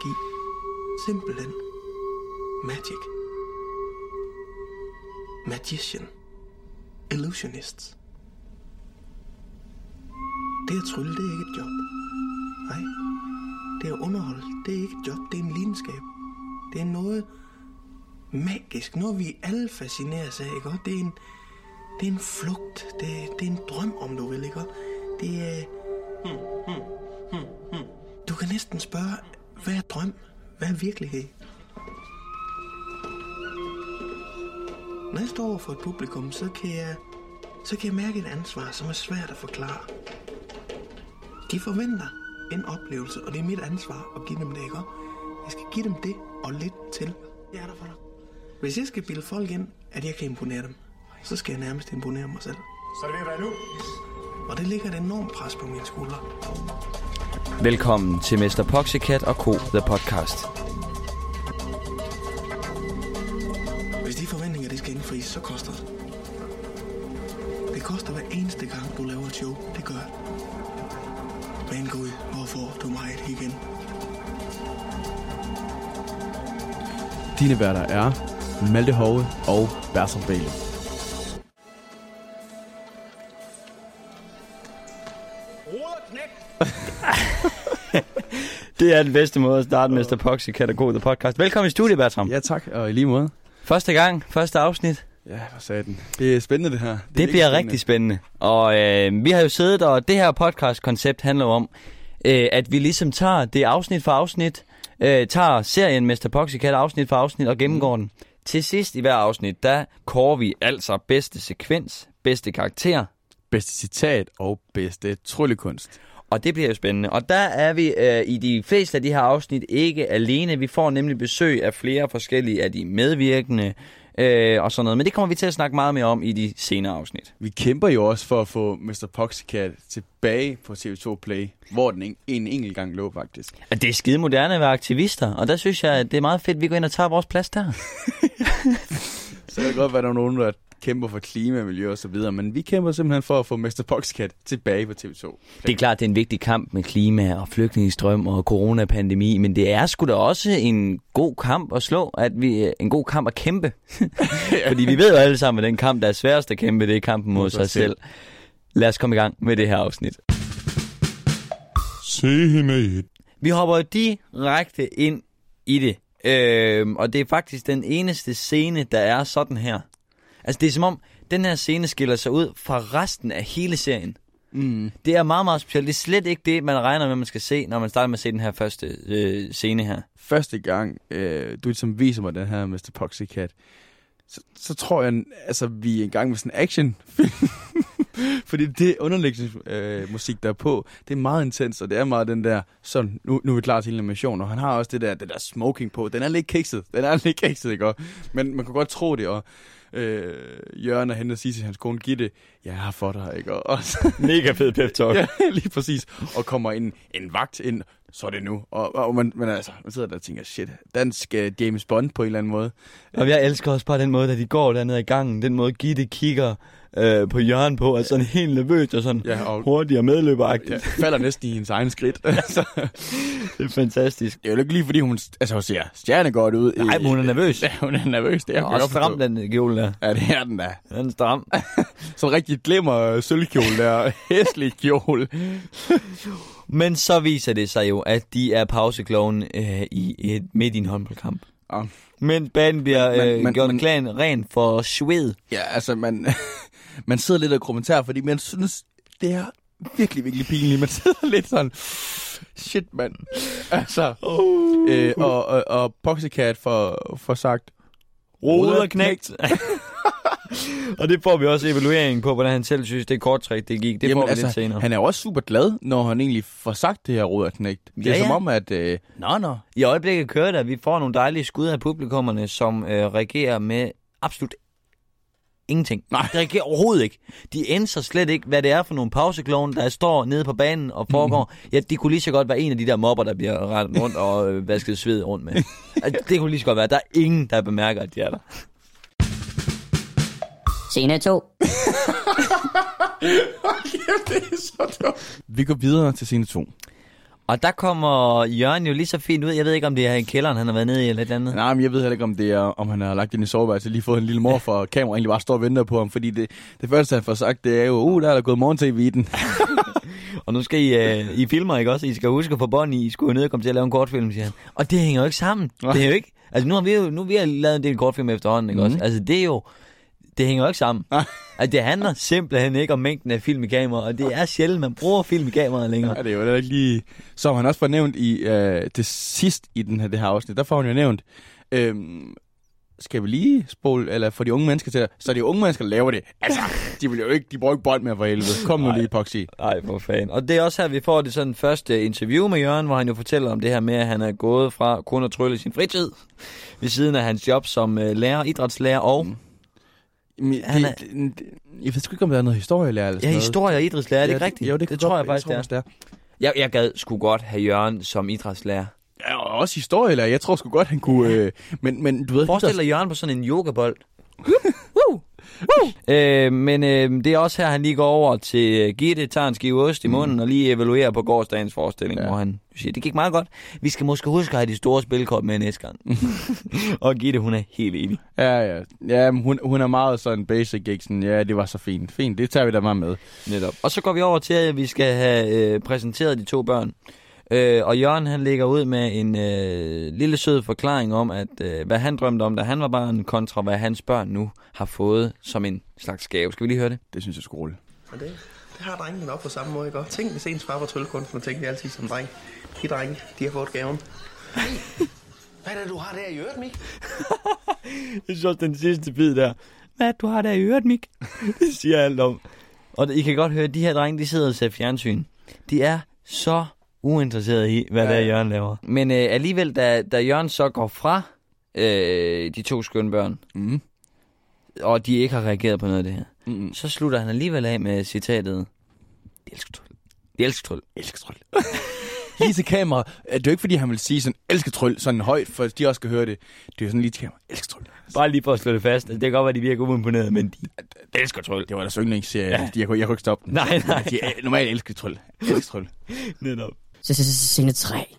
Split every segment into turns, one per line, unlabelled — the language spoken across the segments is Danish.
magi. Simpelthen. Magic. Magician. Illusionists. Det at trylle, det er ikke et job. Nej. Det at underholde, det er ikke et job, det er en lidenskab. Det er noget magisk, noget vi alle fascineres af, ikke? Og det er en, det er en flugt, det, det er en drøm, om du vil, ikke? Det er... Du kan næsten spørge, hvad er drøm? Hvad er virkelighed? Når jeg står over for et publikum, så kan jeg, så kan jeg mærke et ansvar, som er svært at forklare. De forventer en oplevelse, og det er mit ansvar at give dem det, ikke? Jeg skal give dem det og lidt til. Jeg er der for dig. Hvis jeg skal bilde folk ind, at jeg kan imponere dem, så skal jeg nærmest imponere mig selv.
Så er det ved at være nu.
Og det ligger et enormt pres på mine skuldre.
Velkommen til Mr. Poxycat og Co. The Podcast.
Hvis de forventninger, det skal indfries, så koster det. Det koster hver eneste gang, du laver et show. Det gør. Men Gud, hvorfor du mig igen?
Dine værter er Malte Hove og Bertram Bailey.
Det er den bedste måde at starte Mr. Co. The Podcast. Velkommen i studiet, Bertram.
Ja tak, og i lige måde.
Første gang, første afsnit.
Ja, hvad sagde den? Det er spændende det her.
Det, det bliver rigtig spændende. Og øh, vi har jo siddet, og det her podcast-koncept handler om, øh, at vi ligesom tager det afsnit for afsnit, øh, tager serien Mr. Poxycat afsnit for afsnit og gennemgår den. Til sidst i hver afsnit, der kårer vi altså bedste sekvens, bedste karakter,
Bedste citat og bedste tryllekunst.
Og det bliver jo spændende. Og der er vi øh, i de fleste af de her afsnit ikke alene. Vi får nemlig besøg af flere forskellige af de medvirkende øh, og sådan noget. Men det kommer vi til at snakke meget mere om i de senere afsnit.
Vi kæmper jo også for at få Mr. Poxycat tilbage på TV2 Play, hvor den en, en enkelt gang lå faktisk.
Og det er skide moderne at være aktivister. Og der synes jeg, at det er meget fedt, at vi går ind og tager vores plads der.
Så kan det godt være, der er nogen, der kæmper for klima, miljø og så videre, men vi kæmper simpelthen for at få Mr. Poxycat tilbage på TV2.
Det er klart, det er en vigtig kamp med klima og flygtningestrøm og coronapandemi, men det er sgu da også en god kamp at slå, at vi en god kamp at kæmpe. Fordi vi ved jo alle sammen, at den kamp, der er sværest at kæmpe, det er kampen mod sig selv. Lad os komme i gang med det her afsnit.
Se hende.
Vi hopper direkte ind i det. Øhm, og det er faktisk den eneste scene, der er sådan her. Altså det er som om, den her scene skiller sig ud fra resten af hele serien.
Mm.
Det er meget, meget specielt. Det er slet ikke det, man regner med, man skal se, når man starter med at se den her første øh, scene her.
Første gang, øh, du ligesom viser mig den her Mr. Poxycat, så, så tror jeg, altså vi er i gang med sådan en actionfilm. Fordi det underlægningsmusik, øh, musik, der er på, det er meget intens, og det er meget den der, sådan, nu, nu er vi klar til en animation, og han har også det der, det der smoking på. Den er lidt kikset, den er lidt kikset, ikke? Og- Men man kan godt tro det, og øh, Jørgen er henne og siger til hans kone, Gitte, jeg er her for dig, ikke? Og, og så,
Mega fed pep talk.
ja, lige præcis. Og kommer en, en vagt ind, så er det nu. Og, og man, man, altså, man sidder der og tænker, shit, dansk uh, James Bond på en eller anden måde.
Og jeg elsker også bare den måde, da de går dernede i gangen. Den måde, Gitte kigger øh, på Jørgen på, og sådan helt nervøst og sådan
Ja, og
hurtigt og medløberagtigt.
ja, falder næsten i hendes egen skridt. altså,
Det er fantastisk.
det er jo ikke lige, fordi hun, altså, hun ser stjerne godt ud.
Nej, men hun er nervøs.
Ja, hun er nervøs. Det er
også stram den kjole der.
Ja, det er den da.
Den er stram.
Så rigtig glimmer øh, sølvkjole der. Hæslig kjole.
Men så viser det sig jo, at de er pausekloven øh, i et, midt i en håndboldkamp.
Ja.
Men banen bliver
Men-
øh,
men-
gjort
men-
klan ren for sved.
Ja, altså, man, man sidder lidt og kommenterer, fordi man synes, det er virkelig, virkelig pinligt. Man sidder lidt sådan, shit, mand. Altså,
Uh.
øh, og, og, og Poxycat får, får sagt,
Roderknægt. og det får vi også evaluering på, hvordan han selv synes, det korttræk, det gik. Det
Jamen,
får vi
altså,
lidt senere.
han er også super glad, når han egentlig får sagt det her roderknægt. Det er
Ja,
som
ja.
om, at... Øh,
Nå, nå. I øjeblikket kører der. Vi får nogle dejlige skud af publikummerne, som øh, reagerer med absolut ingenting.
Nej.
De reagerer overhovedet ikke. De ændrer slet ikke, hvad det er for nogle pauseklovne, der står nede på banen og foregår.
Mhm.
Ja, de kunne lige så godt være en af de der mobber, der bliver rettet rundt og øh, vasket sved rundt med. Altså, det kunne lige så godt være. Der er ingen, der bemærker, at de er der.
Scene 2.
vi går videre til scene 2.
Og der kommer Jørgen jo lige så fint ud. Jeg ved ikke, om det er i kælderen, han har været nede i eller et andet.
Nej, men jeg ved heller ikke, om, det er, om han har lagt ind i soveværelset, lige fået en lille mor for kamera, egentlig bare står og venter på ham, fordi det, det første, han får sagt, det er jo, uh, der er der gået morgen-tv i den.
Og nu skal I, uh, I filmer, ikke også? I skal huske få bånd i. Skulle ned og komme til at lave en kortfilm, siger han. Og det hænger jo ikke sammen. Det er jo ikke... Altså, nu har vi jo nu har vi lavet en del kortfilm efterhånden, ikke
Mhm.
også? Altså, det er jo... Det hænger jo ikke sammen. Altså, det handler simpelthen ikke om mængden af film i kamera, og det er sjældent, man bruger film i kameraet længere.
Ja, det er jo ikke lige... Som han også får nævnt i øh, det sidst i den her, det her afsnit, der får han jo nævnt, øhm, skal vi lige spole, eller få de unge mennesker til, så er de unge mennesker, der laver det. Altså, de vil jo ikke, de bruger ikke bold mere for helvede. Kom nu
Nej.
lige, Poxy.
Nej, for fanden. Og det er også her, vi får det sådan første interview med Jørgen, hvor han jo fortæller om det her med, at han er gået fra kun at trylle sin fritid, ved siden af hans job som uh, lærer, idrætslærer og
Mm. Men,
Han
det, det, det, jeg ved sgu ikke, om der er noget historielærer eller
ja,
sådan noget.
historie og idrætslærer. Er det ikke rigtigt?
Jo, det,
det tror jeg faktisk, det er.
også, det er.
Jeg, jeg gad sgu godt have Jørgen som idrætslærer.
Ja, og også historielærer. Jeg tror sgu godt, han kunne... Øh, men, men du ved...
Forestil dig Jørgen på sådan en yogabold. Woo! Øh, men øh, det er også her, han lige går over til øh, Gitte, tager en skive ost i munden og lige evaluerer på gårdsdagens forestilling,
Ja.
hvor han siger, det gik meget godt. Vi skal måske huske at have de store spilkort med næste gang. og Gitte, hun er helt enig.
Ja, ja. ja hun, hun er meget sådan basic, ikke? Sådan, ja, det var så fint. Fint, det tager vi da meget med.
Netop. Og så går vi over til, at vi skal have øh, præsenteret de to børn. Øh, og Jørgen han ligger ud med en øh, lille sød forklaring om, at øh, hvad han drømte om, da han var barn, kontra hvad hans børn nu har fået som en slags gave. Skal vi lige høre det?
Det synes jeg skulle.
Og det, det har drengene nok på samme måde, ikke? Og tænk, hvis ens far var tryllekunst, man tænkte altid som dreng. De drenge, de har fået gaven. Hvad er det, du har der i øret, Mik?
Jeg synes også, den sidste bid der. Hvad du har der i øret, Mik? det siger alt om. Og det- I kan godt høre, at de her drenge, de sidder og ser fjernsyn. De er så uinteresserede i, hvad
Ja,
der
ja.
Jørgen laver. Men øh, alligevel, da, da Jørgen så går fra øh, de to skønne børn,
Mm.
og de ikke har reageret på noget af det her,
Mm.
så slutter han alligevel af med citatet, de elsker tryl. De elsker tryl.
Elsker tryl. lige til kamera. Det er jo ikke, fordi han vil sige sådan, elsker tryl, sådan højt, for de også skal høre det. Det er jo sådan lige til kamera. Elsker tryl.
Bare lige for at slå det fast. Altså, det kan godt være, at de virker uimponerede, men de elsker tryl.
Det var deres yndlingsserie.
Ja.
Jeg, kunne, jeg kunne ikke stoppe den.
Nej, nej.
De er, normalt elsker tryl. Elsker tryl.
Netop.
Scene 3.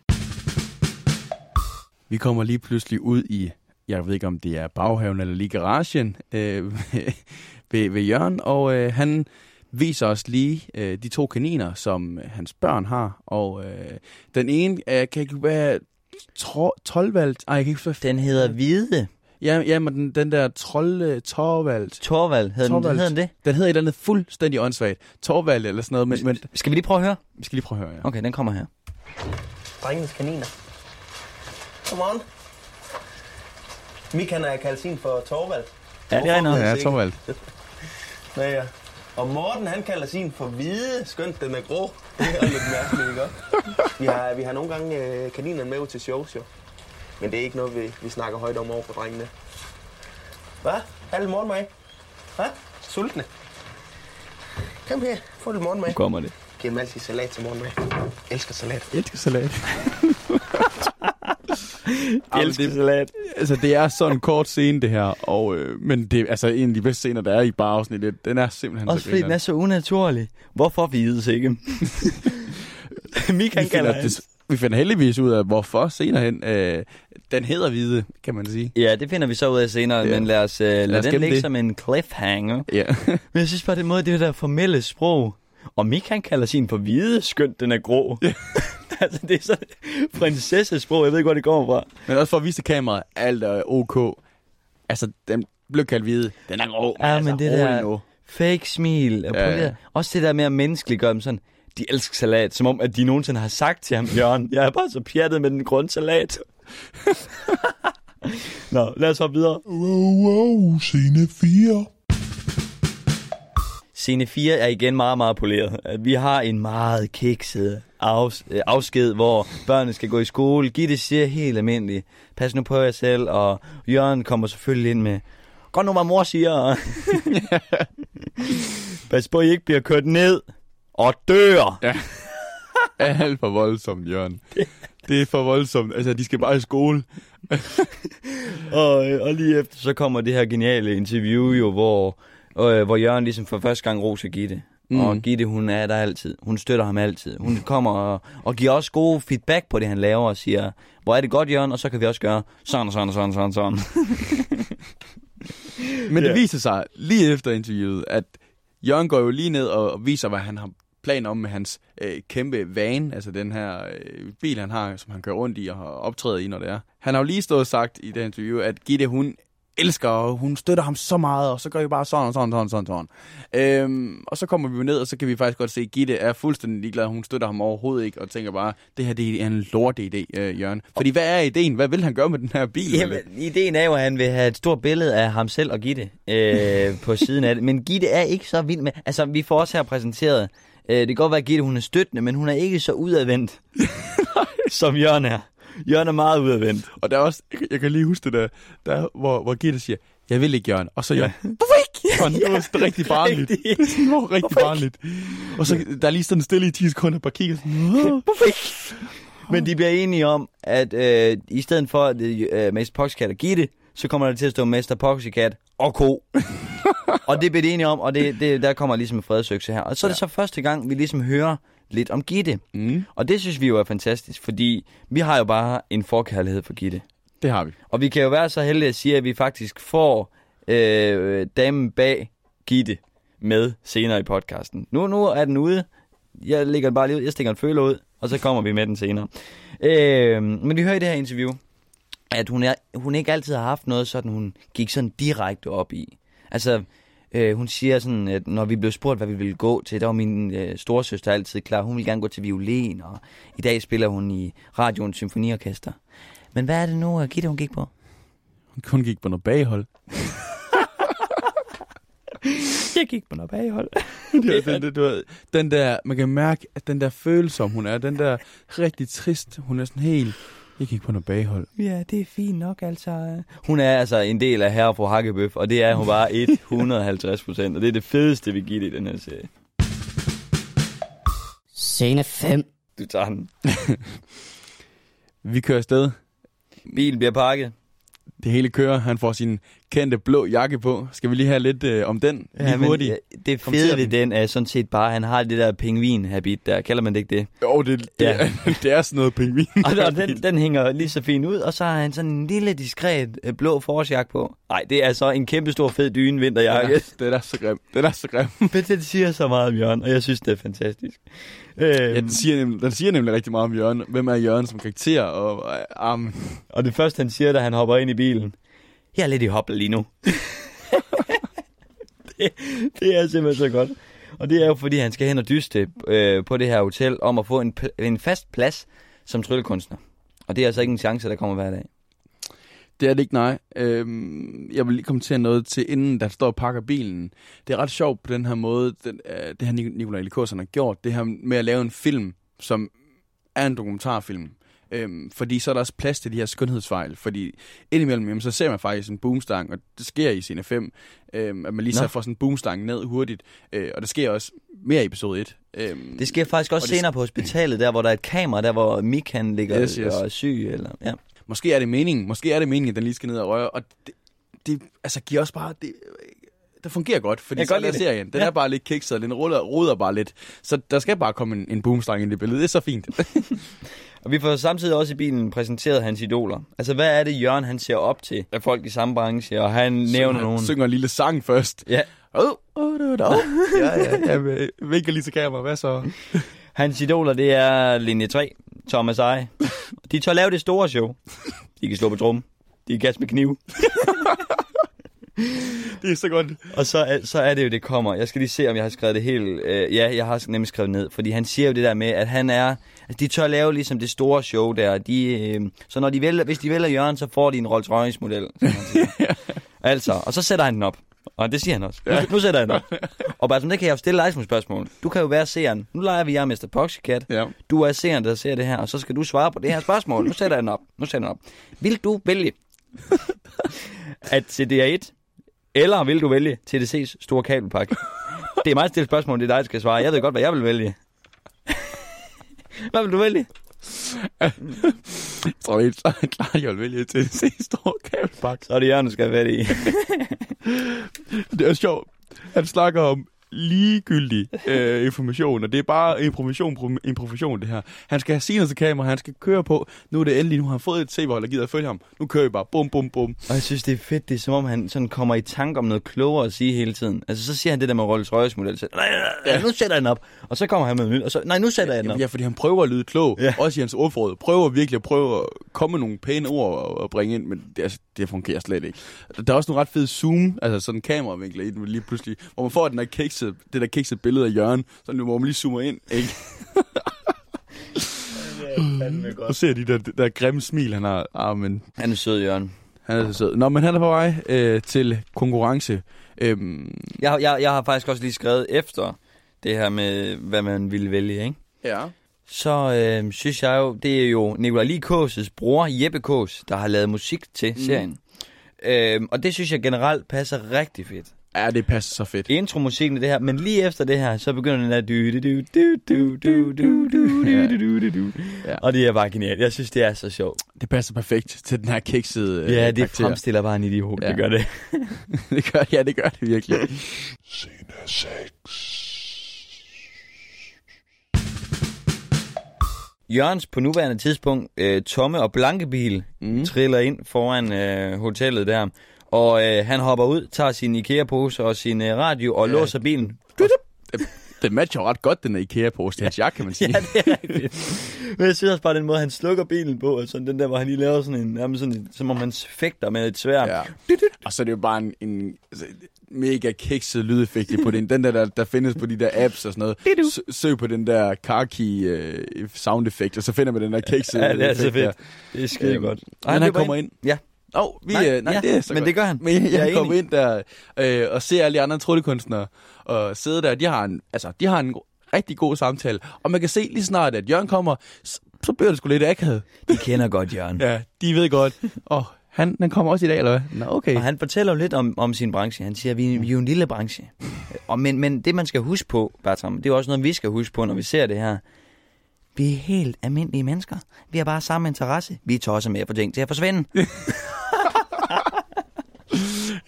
Vi kommer lige pludselig ud i, jeg ved ikke om det er baghaven eller lige garagen, øh, ved, ved Jørgen, og øh, han viser os lige øh, de to kaniner, som øh, hans børn har, og øh, den ene øh, kan ikke være tro, Tolvald, ej, jeg kan ikke
Den hedder Hvide.
Ja, ja, men den, den der trolle Torvald,
Torvald. Hed den,
Torvald.
hed den det?
den hedder et eller andet fuldstændig åndssvagt. Torvald eller sådan noget, men, men
Skal vi lige prøve at høre?
vi skal lige prøve at høre, ja.
Okay, den kommer her.
Drengenes kaniner. Godmorgen. Mik, han er kaldt sin for Torvald.
Ja, det er noget.
Ja. Torvald.
Ja, ja. Og Morten, han kalder sin for hvide, skønt den er grå. Det er lidt mærkeligt, ikke også? Vi har, vi har nogle gange øh, kaninerne med ud til shows, jo. Men det er ikke noget, vi, vi snakker højt om over for drengene. Hvad? Halv morgenmad? Hvad? Sultne? Kom her, få lidt morgenmad.
Nu kommer det.
Giv dem altid salat til morgenmad. Elsker salat.
Elsker salat.
Jeg elsker salat.
Altså, det er sådan en kort scene, det her, og, øh, men det er altså en af de bedste scener, der er i bare afsnit. Den er simpelthen
Også
så
fordi den er så unaturlig. Hvorfor vides ikke? Mik, han
vi
kalder
det, vi finder heldigvis ud af, hvorfor senere hen. Øh, den hedder Hvide, kan man sige.
Ja, det finder vi så ud af senere,
Ja.
men lad os, uh, lad
os
den ligge
det.
som en cliffhanger.
Ja.
Men jeg synes bare, det måde, det der formelle sprog. Og Mik, han kalder sin for hvide, skønt den er grå. altså, det er så prinsessesprog, jeg ved ikke, hvor det kommer fra.
men også for at vise kameraet, alt er ok. Altså, den blev kaldt Hvide. Den er grå.
Ja,
altså,
men det
rolig
der-
Nu.
Fake smil. Og
Ja,
ja,
ja.
ja. Også det der med at menneskeliggøre dem sådan. De elsker salat, som om, at de nogensinde har sagt til ham, Jørgen, jeg er bare så pjattet med den grundsalat. Nå, lad os hoppe videre.
Wow, wow, scene 4.
Scene 4 er igen meget, meget poleret. Vi har en meget kikset afs- øh, afsked, hvor børnene skal gå i skole. Gitte siger helt almindeligt, pas nu på jer selv, og Jørgen kommer selvfølgelig ind med, godt nu, hvad mor siger. pas på, I ikke bliver kørt ned og dør.
Ja. Alt for voldsomt, Jørgen. Det er for voldsomt. Altså, de skal bare i skole.
Og, øh, og lige efter, så kommer det her geniale interview jo, hvor, øh, hvor Jørgen ligesom for første gang roser Gitte. mm. og. Gitte, hun er der altid. Hun støtter ham altid. Hun kommer og, og giver også gode feedback på det, han laver, og siger, hvor er det godt, Jørgen, og så kan vi også gøre sådan og sådan og sådan og sådan. sådan.
Men det
Ja.
viser sig lige efter interviewet, at Jørgen går jo lige ned og viser, hvad han har planer om med hans øh, kæmpe van, altså den her øh, bil, han har, som han kører rundt i og har optrædet i, når det er. Han har jo lige stået og sagt i det interview, at Gitte, hun elsker, og hun støtter ham så meget, og så gør vi bare sådan og sådan og sådan, sådan, sådan. Øhm, og så kommer vi jo ned, og så kan vi faktisk godt se, at Gitte er fuldstændig ligeglad. Hun støtter ham overhovedet ikke, og tænker bare, det her det er en lorte idé, øh, Jørgen. Fordi hvad er ideen? Hvad vil han gøre med den her bil?
Jamen, ideen er jo, at han vil have et stort billede af ham selv og Gitte øh, på siden af det. Men Gitte er ikke så vild med... Altså, vi får også her præsenteret... Øh, det kan godt være, at Gitte hun er støttende, men hun er ikke så udadvendt, som Jørgen er. Jørgen er meget udadvendt.
Og der er også, jeg, kan lige huske det der, der hvor, hvor Gitte siger, jeg vil ikke, Jørgen. Og så Jørgen, hvorfor ikke? Jørgen, det var sådan rigtig barnligt. Det var rigtig barnligt. Og så der er lige sådan stille i 10 sekunder, bare kigger sådan.
Hvorfor ikke? Men de bliver enige om, at øh, i stedet for at det øh, Mester Poxycat og Gitte, så kommer der til at stå Mester Poxycat og ko. og det bliver de enige om, og det, det, der kommer ligesom en fredsøgelse her. Og så er det så første gang, vi ligesom hører lidt om Gitte.
mm,
Og det synes vi jo er fantastisk, fordi vi har jo bare en forkærlighed for Gitte.
det har vi.
Og vi kan jo være så heldige at sige, at vi faktisk får øh, damen bag Gitte med senere i podcasten. Nu, nu er den ude. Jeg lægger den bare lige ud. Jeg stikker en føler ud, og så kommer vi med den senere. Øh, men vi hører i det her interview, at hun, er, hun ikke altid har haft noget sådan, hun gik sådan direkte op i. Altså, øh, hun siger sådan, at når vi blev spurgt, hvad vi ville gå til, der var min øh, storesøster altid klar. Hun ville gerne gå til violin, og i dag spiller hun i radioens symfoniorkester. Men hvad er det nu, Gitte, hun gik på?
Hun kun gik på noget baghold.
Jeg gik på noget baghold.
det er den, det, du ved, den der, man kan mærke, at den der følsom hun er, den der rigtig trist, hun er sådan helt, jeg gik på noget baghold.
Ja, det er fint nok, altså. Hun er altså en del af herre fra Hakkebøf, og det er hun bare 150 procent, og det er det fedeste, vi giver i den her serie.
Scene 5.
Du tager den.
Vi kører afsted.
Bilen bliver pakket.
Det hele kører. Han får sin kendte blå jakke på. Skal vi lige have lidt øh, om den? Lige
Ja, men,
hurtigt.
ja, det fede ved
den.
er sådan set bare, at han har det der pingvin-habit der. Kalder man det ikke det?
Jo, det, det,
Ja.
er, det er sådan noget pingvin.
Og, og den, den hænger lige så fint ud, og så har han sådan en lille diskret øh, blå forårsjakke på. Nej, det er så en kæmpe stor fed dyne vinterjakke.
Det er, det er så grim. Det er så grim.
Men den siger så meget om Jørgen, og jeg synes, det er fantastisk. Øhm,
Ja, den, siger nemlig, den siger nemlig rigtig meget om Jørgen. Hvem er Jørgen som karakter? Og, øh, um,
Og det første, han siger, da han hopper ind i bilen, jeg er lidt i hopla lige nu. det, det er simpelthen så godt. Og det er jo, fordi han skal hen og dyste øh, på det her hotel om at få en, pl- en fast plads som tryllekunstner. Og det er altså ikke en chance, der kommer hver dag.
det er det ikke, nej. Øhm, jeg vil lige kommentere noget til, inden der står og pakker bilen. Det er ret sjovt på den her måde, den, øh, det her Nikolaj Likåsen har gjort, det her med at lave en film, som er en dokumentarfilm. Øhm, fordi så er der også plads til de her skønhedsfejl. Fordi indimellem, jamen, så ser man faktisk en boomstang, og det sker i scene 5, øhm, at man lige
Nå.
så får sådan en boomstang ned hurtigt. Øh, og det sker også mere i episode 1. Øhm,
Det sker faktisk også
Og det-
senere på hospitalet, der hvor der er et kamera, der hvor Mik han ligger
Yes, yes.
og er syg. Eller, ja.
Måske er det meningen, måske er det meningen, at den lige skal ned og røre, og det, det altså, giver også bare, det, det fungerer godt, fordi
Jeg
sådan er
det.
serien. Den
Ja.
er bare lidt kikset, den ruller, ruder bare lidt. Så der skal bare komme en, en boomstang ind i billedet. Det er så fint.
Og vi får samtidig også i bilen præsenteret hans idoler. Altså, hvad er det, Jørgen han ser op til af folk i samme branche, og han nævner
synger,
nogen.
Synger en lille sang først.
Ja,
Åh, oh, oh, oh, oh. Ja, ja, ja. Jeg vinker lige til kamera. Hvad så?
hans idoler, det er linje 3, Thomas Eje. De tør lave det store show. De kan slå på trum. De kan kaste med kniv.
Det er så godt.
Og så, er- så er det jo, det kommer. Jeg skal lige se, om jeg har skrevet det helt... Øh, ja, jeg har nemlig skrevet ned. Fordi han siger jo det der med, at han er... Altså, de tør lave ligesom det store show der. De, øh, så når de vælger, hvis de vælger Jørgen, så får de en Rolls Royce model. Som han siger. altså, og så sætter han den op. Og det siger han også. Nu, nu sætter han den op. Og bare som det kan jeg jo stille dig som spørgsmål. Du kan jo være seeren. Nu leger vi jer Mr. Poxycat.
Ja.
Du er seeren, der ser det her, og så skal du svare på det her spørgsmål. Nu sætter jeg den op. Nu sætter jeg den op. Vil du vælge at til DR1, eller vil du vælge TDC's store kabelpakke? Det er meget stille spørgsmål, det er dig, der skal svare. Jeg ved godt, hvad jeg vil vælge. Hvad vil du vælge?
Jeg tror helt klart, jeg vil vælge til at se stor kabelpakke.
Så er det Jørgen, du skal have fat i.
Det er sjovt. Han snakker om ligegyldig øh, information, og det er bare improvisation, pro- improvisation det her. Han skal have til kamera, han skal køre på. Nu er det endelig, nu har han fået et tv-hold, der gider at følge ham. Nu kører vi bare, bum, bum, bum.
Og jeg synes, det er fedt. Det er som om, han sådan kommer i tanke om noget klogere at sige hele tiden. Altså, så siger han det der med Rolls Royce model. Så, nej, nej, nej, nu sætter jeg den op. Og så kommer han med nyt. Og så, nej, nu sætter jeg den op.
Ja, fordi han prøver at lyde klog,
Ja.
også i hans ordforråd. Prøver virkelig at prøve at komme nogle pæne ord og, og bringe ind, men det, altså, det fungerer slet ikke. Der er også nogle ret fede zoom, altså sådan kameravinkler i den lige pludselig, hvor man får den der kikset, det der kikset billede af Jørgen, sådan hvor man lige zoomer ind, ikke? Og ser de der, der grimme smil, han har. Ah, men
Han er sød, Jørgen.
han er så sød. Nå, men han er på vej øh, til konkurrence. Øhm,
Jeg, jeg, jeg har faktisk også lige skrevet efter det her med, hvad man ville vælge, ikke?
ja.
Så øh, synes jeg jo, det er jo Nicolai Likås' bror, Jeppe Kås, der har lavet musik til
Mm.
serien. Øh, og det synes jeg generelt passer rigtig fedt.
Ja, det passer så fedt.
Intromusikken i det her, men lige efter det her, så begynder den der du du du du du du du du. Og det er bare genialt. Jeg synes, det er så sjovt.
Det passer perfekt til den her kiksede øh,
Ja, det
karakter.
fremstiller bare en idiot,
Ja.
det gør det.
det gør, ja, det gør det virkelig.
Scene 6.
Jørgens på nuværende tidspunkt øh, tomme og blanke bil mm. triller ind foran øh, hotellet der. Og øh, han hopper ud, tager sin IKEA-pose og sin øh, radio og ja. låser bilen.
Det matcher ret godt, den IKEA-pose til hans jakke, kan man sige.
Ja, det er rigtigt. Men jeg synes også bare den måde, han slukker bilen på, og sådan den der, hvor han lige laver sådan en, nærmest sådan en, som om han fægter med et svær.
Ja. Og så er det jo bare en, en altså, mega kikset lydeffekt på den. Den der, der, der findes på de der apps og sådan noget. S- søg på den der car key øh, sound effekt, og så finder man den der kikset
Ja, det er så fedt. Det er skide
Øhm,
godt.
Men han
løber
kommer ind.
Ja.
Åh, oh, vi,
Nej,
øh, nej
ja,
det er så
men
godt.
det gør han.
Men
Jeg
jeg kommer
enig.
ind der øh, og ser alle de andre tryllekunstnere og sidder der. De har en, altså, de har en rigtig god samtale. Og man kan se lige snart, at Jørgen kommer, så, så bliver det sgu lidt akavet.
De kender godt Jørgen.
Ja, de ved godt. Åh, han, han kommer også i dag, eller hvad? Nå, okay.
Og han fortæller lidt om, om sin branche. Han siger, at vi, vi er jo en lille branche. Og men, men det, man skal huske på, Bertram, det er også noget, vi skal huske på, når vi ser det her. Vi er helt almindelige mennesker. Vi har bare samme interesse. Vi er tosset med at få ting til at forsvinde.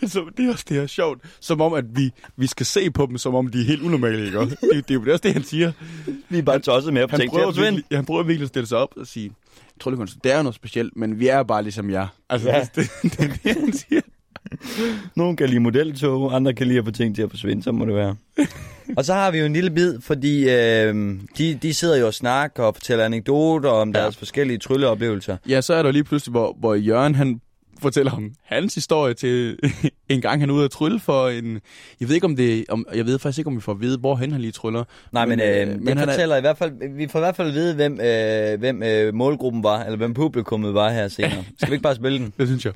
Så det er også det her sjovt. Som om, at vi, vi skal se på dem, som om de er helt unormale, ikke? også? Det, det er jo også det, han siger.
Vi er bare tosset med at
Han
at
prøver, virkelig, han prøver virkelig at stille sig op og sige, tryllekunst, det er jo noget specielt, men vi er bare ligesom jer. Altså,
Ja.
ja. det, det, er det, han siger.
Nogle kan lide modeltog, andre kan lide at få ting til at forsvinde, så må det være. og så har vi jo en lille bid, fordi øh, de, de sidder jo og snakker og fortæller anekdoter om
Ja.
deres forskellige trylleoplevelser.
Ja, så er der lige pludselig, hvor, hvor Jørgen, han fortæller om hans historie til en gang, han er ude at trylle for en... Jeg ved ikke, om det... Om, jeg ved faktisk ikke, om vi får at vide, hvor han lige tryller.
Nej, men, øh,
men
det
han er-
fortæller i hvert fald, vi får i hvert fald at vide, hvem, øh, hvem øh, målgruppen var, eller hvem publikummet var her senere. Skal vi ikke bare spille den?
Det synes jeg.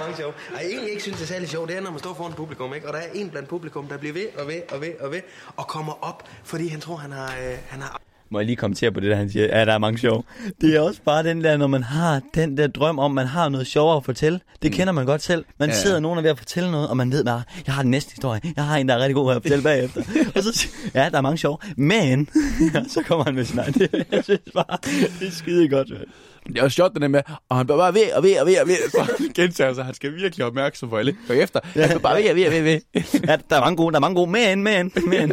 mange sjov. Og jeg egentlig ikke synes, det er særlig sjovt, det er, når man står foran publikum, ikke? Og der er en blandt publikum, der bliver ved og ved og ved og ved, og kommer op, fordi han tror, han har, øh, han har
Må jeg lige kommentere på det, der han siger? Ja, der er mange sjov. Det er også bare den der, når man har den der drøm om, man har noget sjovere at fortælle. Det kender man godt selv. Man
Ja.
ja. sidder nogen er ved at fortælle noget, og man ved bare, jeg har den næste historie. Jeg har en, der er rigtig god at fortælle bagefter. og så ja, der er mange sjov. Men, så kommer han med sin egen. Det, jeg synes bare, det er skide godt. mand.
Det er også sjovt, det der med, og han bliver bare ved og ved og ved og ved. Så gentager sig, han skal virkelig opmærksom for alle. Hør efter. Han bliver bare ved og ved og ved. ved.
Ja, der er mange gode, der er mange gode. Men, men, men.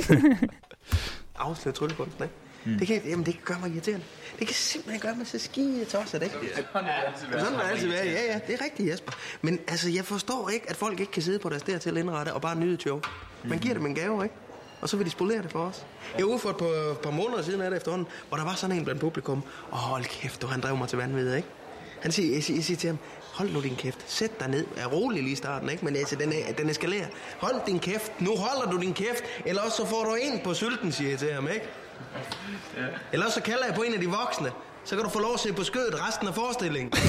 afsløret tryllekunsten, ikke? Mm. Det, kan, jamen, det kan gøre mig irriterende. Det kan simpelthen gøre mig så skide tosset, ikke? Ja, sådan har det altid været. Ja, ja, det er rigtigt, Jesper. Men altså, jeg forstår ikke, at folk ikke kan sidde på deres dertil indrette og bare nyde et show. Man giver dem en gave, ikke? Og så vil de spolere det for os. Jeg var ude for et par, par måneder siden af det efterhånden, hvor der var sådan en blandt publikum. Åh, hold kæft, du, han drev mig til vanvid, ikke? Han siger, jeg, siger, jeg siger til ham, hold nu din kæft, sæt dig ned, er rolig lige i starten, ikke? Men altså, den, er, den eskalerer. Hold din kæft, nu holder du din kæft, eller også så får du en på sylten, siger jeg til ham, ikke? Eller også så kalder jeg på en af de voksne. Så kan du få lov at se på skødet resten af forestillingen.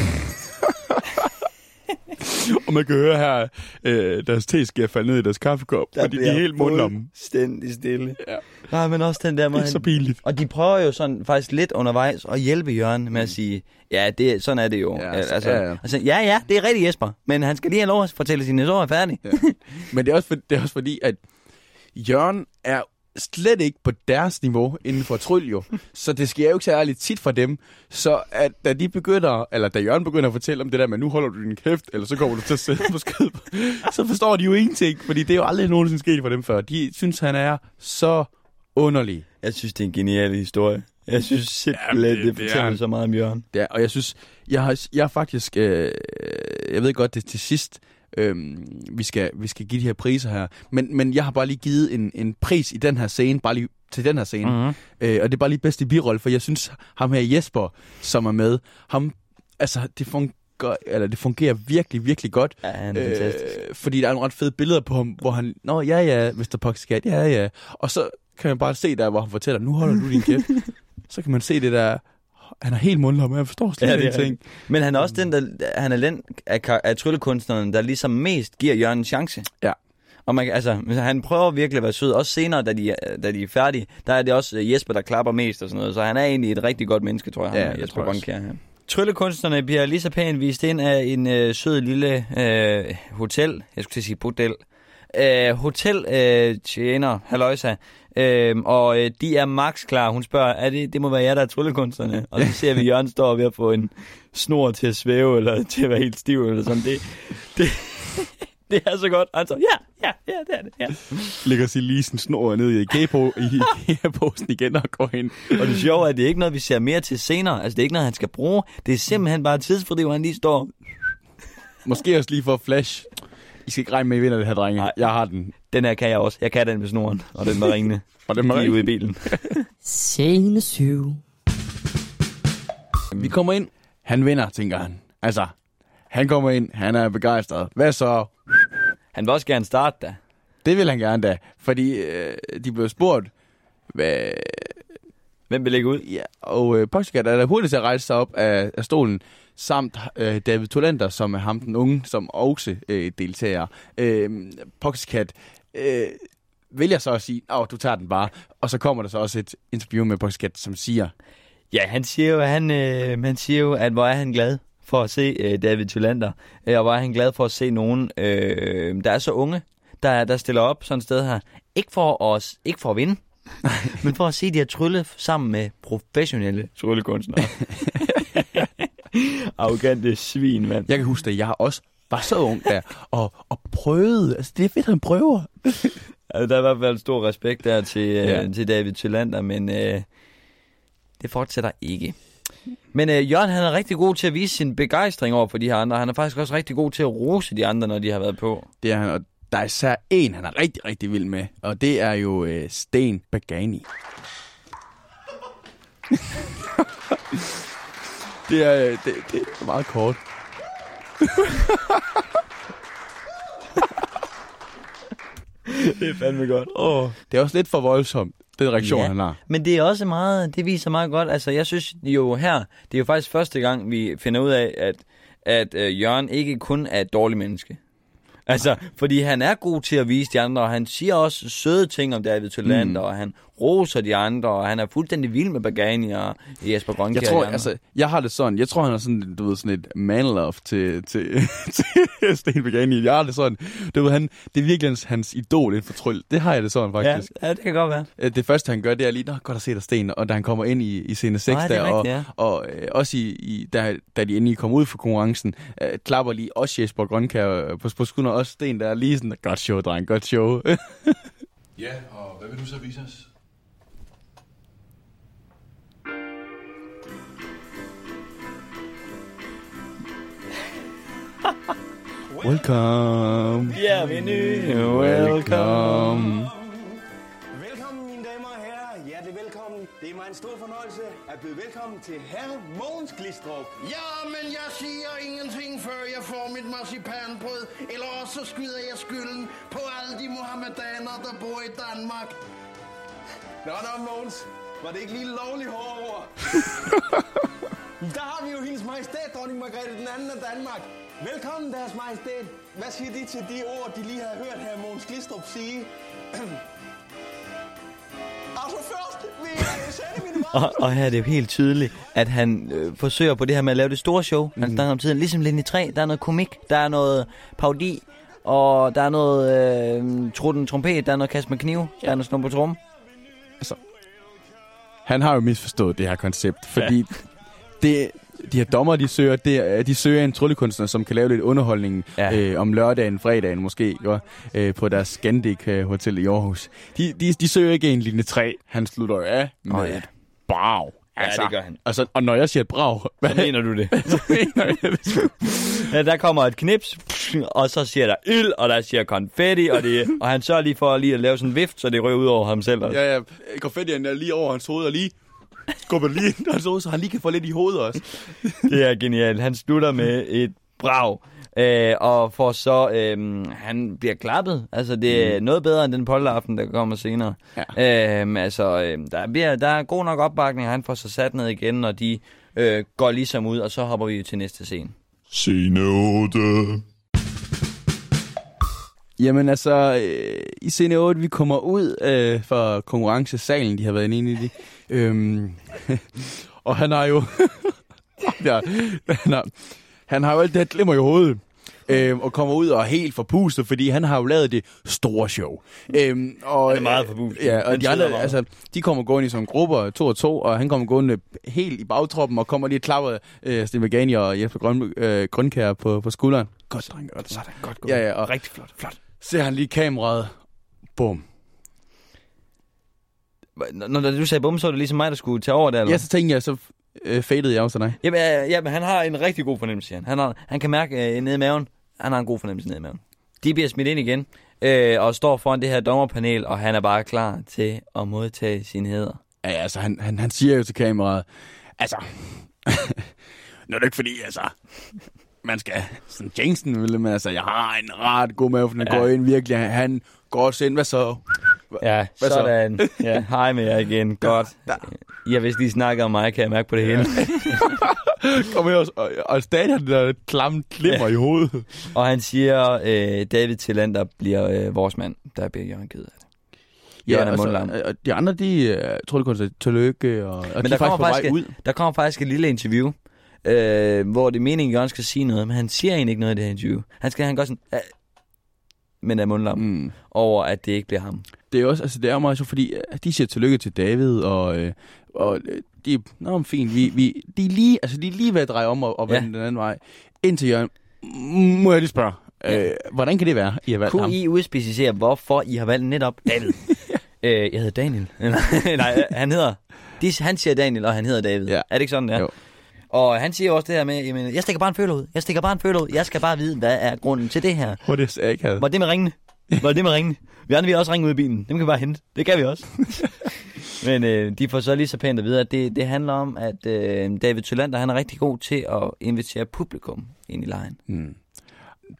Og man kan høre her, øh, deres te skal falde ned i deres kaffekop, fordi de er helt mundlomme.
Stændig stille.
Ja.
Nej, men også den der
Det
måde.
er så pinligt.
Og de prøver jo sådan faktisk lidt undervejs at hjælpe Jørgen med at sige, ja, det, sådan er det jo.
Ja,
altså,
ja, ja.
Altså, ja, ja, det er rigtigt Jesper, men han skal lige have lov at fortælle sin historie færdig.
Ja. Men det er, også for, det er også fordi, at Jørgen er slet ikke på deres niveau inden for tryl jo. så det sker jo ikke særlig tit for dem. Så at, da de begynder, eller da Jørgen begynder at fortælle om det der med, nu holder du din kæft, eller så kommer du til at sætte på skid, så forstår de jo ingenting, fordi det er jo aldrig nogensinde sket for dem før. De synes, han er så underlig.
Jeg synes, det er en genial historie. Jeg synes simpelthen,
Jamen,
det,
det-
det,
det er
fortæller så meget om Jørgen.
Ja, og jeg synes, jeg har, jeg har faktisk, øh, jeg ved godt, det er til sidst, øh, vi, skal, vi skal give de her priser her, men, men jeg har bare lige givet en, en pris i den her scene, bare lige til den her scene, mm.
Mm-hmm.
øh, og det er bare lige bedst i birolle, for jeg synes, ham her Jesper, som er med, ham, altså, det fungerer, eller det fungerer virkelig, virkelig godt.
Ja, han er fantastisk.
Øh, fordi der er nogle ret fede billeder på ham, hvor han, nå ja ja, Mr. Poxycat, ja ja. Og så kan man bare se der, hvor han fortæller, nu holder du din kæft. så kan man se det der, han er helt mundlam, men jeg forstår slet
Ja,
ja,
det
ingenting.
Men han er også den, der, han er den af, af tryllekunstneren, der ligesom mest giver Jørgen en chance.
Ja.
Og man, altså, han prøver virkelig at være sød. Også senere, da de, da de er færdige, der er det også øh, Jesper, der klapper mest og sådan noget. Så han er egentlig et rigtig godt menneske, tror jeg.
Ja, det
Jesper
tror jeg.
Grønkjær her. Tryllekunstnerne bliver lige så pænt vist ind af en øh, sød lille øh, hotel. Jeg skulle til at sige bordel. Øh, hotel øh, tjener, halløjsa. Øh, og øh, de er max klar. Hun spørger, er det, det må være jer, der er tryllekunstnerne. Og så ser vi, Jørgen står ved at få en snor til at svæve, eller til at være helt stiv, eller sådan. Det, det, det er så godt. Og Han så, ja, ja, ja, det er det. Ja.
Lægger sig lige sådan snor ned i IKEA-po- i IKEA-posen igen og går ind.
Og det sjove er, at det er ikke noget, vi ser mere til senere. Altså, det er ikke noget, han skal bruge. Det er simpelthen bare tidsfordriv, hvor han lige står.
Måske også lige for flash. I skal ikke regne med, at I vinder det her, drenge.
Nej.
Jeg har den.
Den her kan jeg også. Jeg kan den med snoren, og den med ringene.
Og den må
lige ude i bilen.
Scene 7.
Vi kommer ind. Han vinder, tænker han. Altså, han kommer ind. Han er begejstret. Hvad så?
Han vil også gerne starte da.
Det vil han gerne da. Fordi øh, de blev spurgt, hvad,
Hvem vil lægge ud?
Ja, og øh, Poxycat er der hurtigt til at rejse sig op af, af stolen, samt øh, David Tolander, som er ham den unge, som også øh, deltager. Øh, Poxycat øh, vælger så at sige, åh, du tager den bare. Og så kommer der så også et interview med Poxycat, som siger,
Ja, han siger jo, at, han, øh, han siger jo, at hvor er han glad for at se øh, David Thylander. Øh, og hvor er han glad for at se nogen, øh, der er så unge, der, der stiller op sådan et sted her. Ikke for at, ikke for at vinde, men for at se de her trylle sammen med professionelle tryllekunstnere. Arrogante svin, mand.
jeg kan huske, at jeg også var så ung der, og, og prøvede. Altså, det er fedt, han prøver.
Altså, der er i hvert fald stor respekt der til, øh,
Ja.
til David Thylander, men øh, det fortsætter ikke. Men øh, Jørgen han er rigtig god til at vise sin begejstring over for de her andre. Han er faktisk også rigtig god til at rose de andre, når de har været på.
Det er han, og der er især en, han er rigtig, rigtig vild med, og det er jo øh, Sten Bagani. Det, er, øh, det, det er meget kort.
Det er fandme godt.
Oh. Det er også lidt for voldsomt, den reaktion,
Ja.
han har.
Men det er også meget, det viser meget godt. Altså, jeg synes jo her, det er jo faktisk første gang, vi finder ud af, at, at øh, Jørgen ikke kun er et dårligt menneske. Altså, fordi han er god til at vise de andre, og han siger også søde ting om David Thylander, mm. og han roser de andre, og han er fuldstændig vild med Bagani og Jesper Grønkjær.
Jeg
og
tror, altså, jeg har det sådan, jeg tror, han er sådan, du ved, sådan et man love til, til, til Sten Bagani. Jeg har det sådan, du ved, han, det er virkelig hans, hans idol inden for tryl. Det har jeg det sådan,
ja,
faktisk.
ja, det kan godt være.
Øh, Det første, han gør, det er lige, Nå, godt at se dig, Sten, og da han kommer ind i, i scene 6
Nej, er
der, og,
rigtigt, ja.
og øh, også i, i, da, da de endelig kommer ud for konkurrencen, øh, klapper lige også Jesper Grønkær øh, på, på skulderen, og også Sten, der er lige sådan, godt show, dreng, godt show.
Ja, og hvad vil du så vise os?
Welcome.
Bienvenue,
Welcome.
Velkommen, mine damer og herrer. Hjertelig velkommen. Det er mig en stor fornøjelse at byde velkommen til herre Mogens Glistrup.
Ja, men jeg siger ingenting, før jeg får mit marcipanbrød, eller også så skyder jeg skylden på alle de muhammedanere, der bor i Danmark.
Nå, nå, Mogens. Var det ikke lige lovligt hårde ord? Der har vi jo hendes majestæt, dronning Margrethe den anden af Danmark. Velkommen, deres majestæt. Hvad siger de til de ord, de lige har hørt her Mogens Glistrup sige? altså først vil jeg sende mine
Og, og her er det jo helt tydeligt, at han øh, forsøger på det her med at lave det store show. Han
Mhm.
snakker om tiden, ligesom Linje 3, der er noget komik, der er noget parodi, og der er noget øh, trutten trompet, der er noget kast med kniv, der er noget snor på trum.
altså, han har jo misforstået det her koncept, fordi ja. Det, de her dommer, de søger, det, de søger en tryllekunstner, som kan lave lidt underholdning
Ja.
ja. øh, om lørdagen, fredagen måske, ikke? Øh, på deres Scandic øh, Hotel i Aarhus. De, de, de søger ikke en linje 3. Han slutter jo af med oh,
ja.
ja. et brag. Altså,
det gør han.
Altså, og når jeg siger et brag, hvad
Så mener du det?
så mener jeg det?
Ja, der kommer et knips, og så siger der ild, og der siger konfetti, og, det, og han sørger lige for lige at lave sådan en vift, så det rører ud over ham selv. Også.
Ja, ja. Konfettien er lige over hans hoved, og lige skubber lige ind hoved, så han lige kan få lidt i hovedet også.
Det er genialt. Han slutter med et brag, øh, og får så, øh, han bliver klappet. Altså, det er noget bedre end den polteraften, der kommer senere. Ja. Øh, altså, øh, der, bliver, der er god nok opbakning, han får sig sat ned igen, og de øh, går ligesom ud, og så hopper vi til næste scene.
Scene 8.
Jamen altså, øh, i scene 8, vi kommer ud øh, fra konkurrencesalen, de har været inde i det. Øhm, og han har jo... ja, han, har, han har jo alt det her glimmer i hovedet. Øhm, og kommer ud og er helt forpustet, fordi han har jo lavet det store show. Øhm, og,
Han er meget forpustet.
Ja, og de andre, altså, de kommer gående i sådan grupper, to og to, og han kommer gående helt i bagtroppen, og kommer lige og klapper øh, Steve McGaney og Jesper Grøn, øh, Grønkær på, på skulderen. Godt, dreng, godt.
Sådan, godt gået.
Ja, ja, og
Rigtig flot, flot.
Ser han lige kameraet. Bum.
Når, du sagde bum, så var det ligesom mig, der skulle tage over der, eller?
Ja, så tænkte jeg, så øh, fadede jeg også dig.
Jamen, ja, jamen, han har en rigtig god fornemmelse, siger han. Han, har, han kan mærke øh, nede i maven. Han har en god fornemmelse nede i maven. De bliver smidt ind igen, øh, og står foran det her dommerpanel, og han er bare klar til at modtage sine heder.
Ja, altså, han, han, han siger jo til kameraet, altså, nu er det ikke fordi, altså, man skal sådan jinx den, vel, men altså, jeg har en ret god mave, for den
Ja.
ja. går ind virkelig, han, går også ind, hvad så?
Ja,
Hvad så?
sådan. Ja, hej med jer igen. Godt. I har vist lige snakket om mig, kan jeg mærke på det hele.
Kommer her, og, og, stadig har den der klamme klimmer ja. i hovedet.
Og han siger, øh, David Tillander bliver øh, vores mand. Der bliver Jørgen ked af det. Jørgen er mundlam.
altså, og de andre, de øh, tror det kun til tillykke, og, og
Men
de
der
er faktisk
kommer
vej
faktisk,
ud.
der kommer faktisk et lille interview, øh, hvor det er meningen, at Jørgen skal sige noget, men han siger egentlig ikke noget i det her interview. Han skal han gør sådan, "Ah," men er mundlam mm. Over, at det ikke bliver ham.
Det er også, altså det er meget sjovt, fordi øh, de siger tillykke til David, og, øh, og øh, de, nå, fint, vi, vi, de er lige, altså de er lige ved at dreje om og, og
Ja.
vende den anden vej. Indtil Jørgen, "M- må jeg lige spørge, øh, hvordan kan det være, I har valgt ham?
Kunne I udspecificere, hvorfor I har valgt netop David? øh, jeg hedder Daniel. Nej, han hedder... De, han siger Daniel, og han hedder David.
Ja.
Er det ikke sådan, det er?
Jo.
Og han siger også det her med, jamen, jeg stikker bare en føler ud. Jeg stikker bare en føler ud. Jeg skal bare vide, hvad er grunden til det her.
Hvor det er ikke.
Var det med ringene? Var det med ringene? Vi andre vil også ringe ud i bilen. Dem kan vi bare hente. Det kan vi også. Men øh, de får så lige så pænt at vide, at det, det handler om, at øh, David Tylander, han er rigtig god til at invitere publikum ind i lejen.
Mm.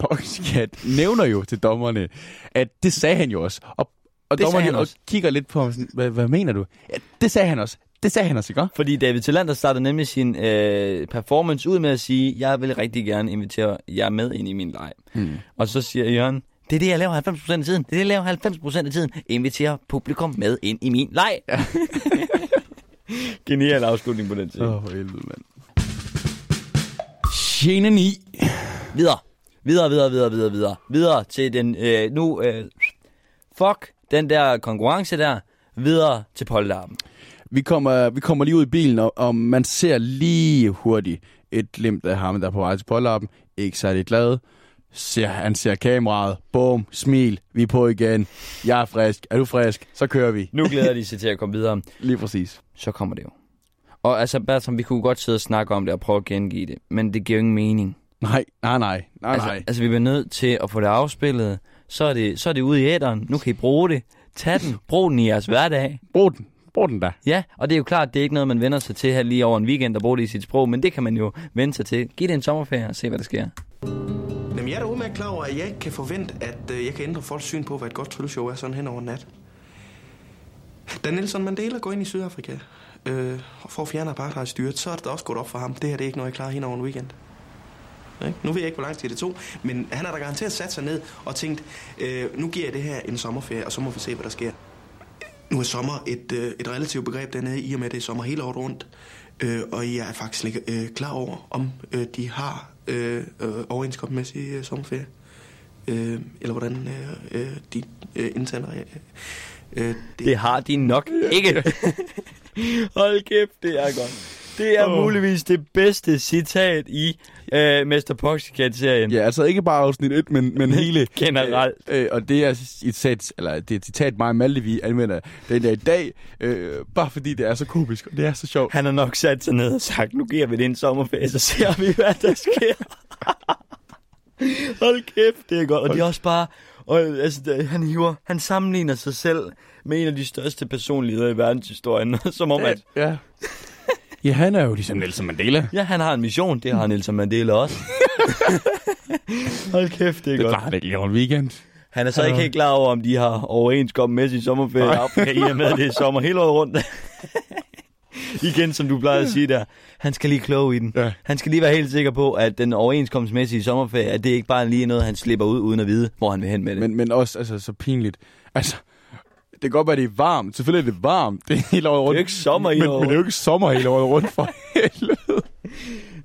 Poxycat nævner jo til dommerne, at det sagde han jo også. Og, og
Det
dommerne og
også.
kigger lidt på ham sådan, hvad, hvad mener du? Ja, det sagde han også. Det sagde han også, ikke?
Fordi David Tylander startede nemlig sin øh, performance ud med at sige, jeg vil rigtig gerne invitere jer med ind i min leg.
Mm.
Og så siger Jørgen, det er det, jeg laver 90% af tiden. Det er det, jeg laver 90% af tiden. Inviterer publikum med ind i min leg. Ja. Genial afslutning på den tid.
Åh, oh, for helvede, mand. 9.
Videre. Videre, videre, videre, videre, videre. Videre til den, øh, nu, øh, fuck den der konkurrence der. Videre til polterappen.
Vi kommer, vi kommer lige ud i bilen, og, og man ser lige hurtigt et glimt af ham, der er på vej til pålappen. Ikke særlig glad. Ser, han ser kameraet. Bum, smil. Vi er på igen. Jeg er frisk. Er du frisk? Så kører vi.
Nu glæder de sig til at komme videre.
Lige præcis.
Så kommer det jo. Og altså, Bertram, vi kunne godt sidde og snakke om det og prøve at gengive det. Men det giver jo ingen mening.
Nej, nej, nej. nej,
altså,
nej.
altså, vi bliver nødt til at få det afspillet. Så er det, så er det ude i æderen. Nu kan I bruge det. Tag den. Brug den i jeres hverdag.
Brug den. Brug den da.
Ja, og det er jo klart, det er ikke noget, man vender sig til her lige over en weekend og bruge det i sit sprog, men det kan man jo vende sig til. Giv det en sommerferie og se, hvad der sker.
Jamen, jeg er da udmærket klar over, at jeg ikke kan forvente, at øh, jeg kan ændre folks syn på, hvad et godt trylleshow er sådan hen over nat. Da Nelson Mandela går ind i Sydafrika øh, og får fjerne apartheidstyret, så er det da også gået op for ham. Det her det er ikke noget, jeg klarer hen over en weekend. Ikke? Nu ved jeg ikke, hvor lang tid det tog, men han har da garanteret sat sig ned og tænkt, øh, nu giver jeg det her en sommerferie, og så må vi se, hvad der sker. Nu er sommer et, øh, et relativt begreb dernede, i og med, at det er sommer hele året rundt. Øh, og jeg er faktisk ikke øh, klar over, om øh, de har øh, øh, overenskomstmæssig øh, sommerferie. Øh, eller hvordan øh, øh, de øh, indsender. Øh. Øh,
Det har de nok ikke. Hold kæft, det er godt. Det er
Åh.
muligvis det bedste citat i øh, Mr. Poxycat-serien.
Ja, altså ikke bare afsnit 1, men, men hele...
Generelt.
Øh, øh, og det er et citat, eller det er et citat mig og Malte, vi anvender den der i dag, øh, bare fordi det er så komisk, og det er så sjovt.
Han har nok sat sig ned og sagt, nu giver vi det en sommerferie, så ser vi, hvad der sker. Hold kæft, det er godt. Og det er også bare... Og, altså, han hiver, han sammenligner sig selv med en af de største personligheder i verdenshistorien, som om at,
Ja. Ja, han er jo ligesom Nelson Mandela.
ja, han har en mission, det har Nelson Mandela også. Hold kæft, det er
Det
godt.
klarer han ikke en weekend.
Han er så ikke helt klar over, om de har overenskomstmæssig sommerferie i
Nej.
Afrika, i og med, at det er sommer hele året rundt. Igen, som du plejer at sige der. Han skal lige kloge i den.
Ja.
Han skal lige være helt sikker på, at den overenskomstmæssige sommerferie, at det ikke bare er lige noget, han slipper ud, uden at vide, hvor han vil hen med det.
Men, men også altså, så pinligt. Altså, det kan godt være, det er varmt. Selvfølgelig er det varmt. Det er hele året rundt.
Det er jo ikke sommer hele
men,
året
Men det er jo ikke sommer hele året rundt for helvede.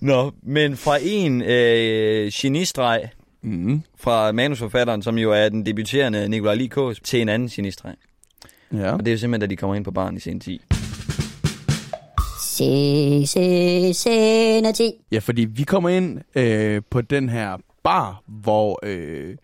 Nå, men fra en øh, genistreg
Mm.
fra manusforfatteren, som jo er den debuterende Nikolaj Likås, til en anden genistreg.
Ja.
Og det er jo simpelthen, da de kommer ind på barn i sen 10.
Se, se, senati.
ja, fordi vi kommer ind øh, på den her bar, hvor øh,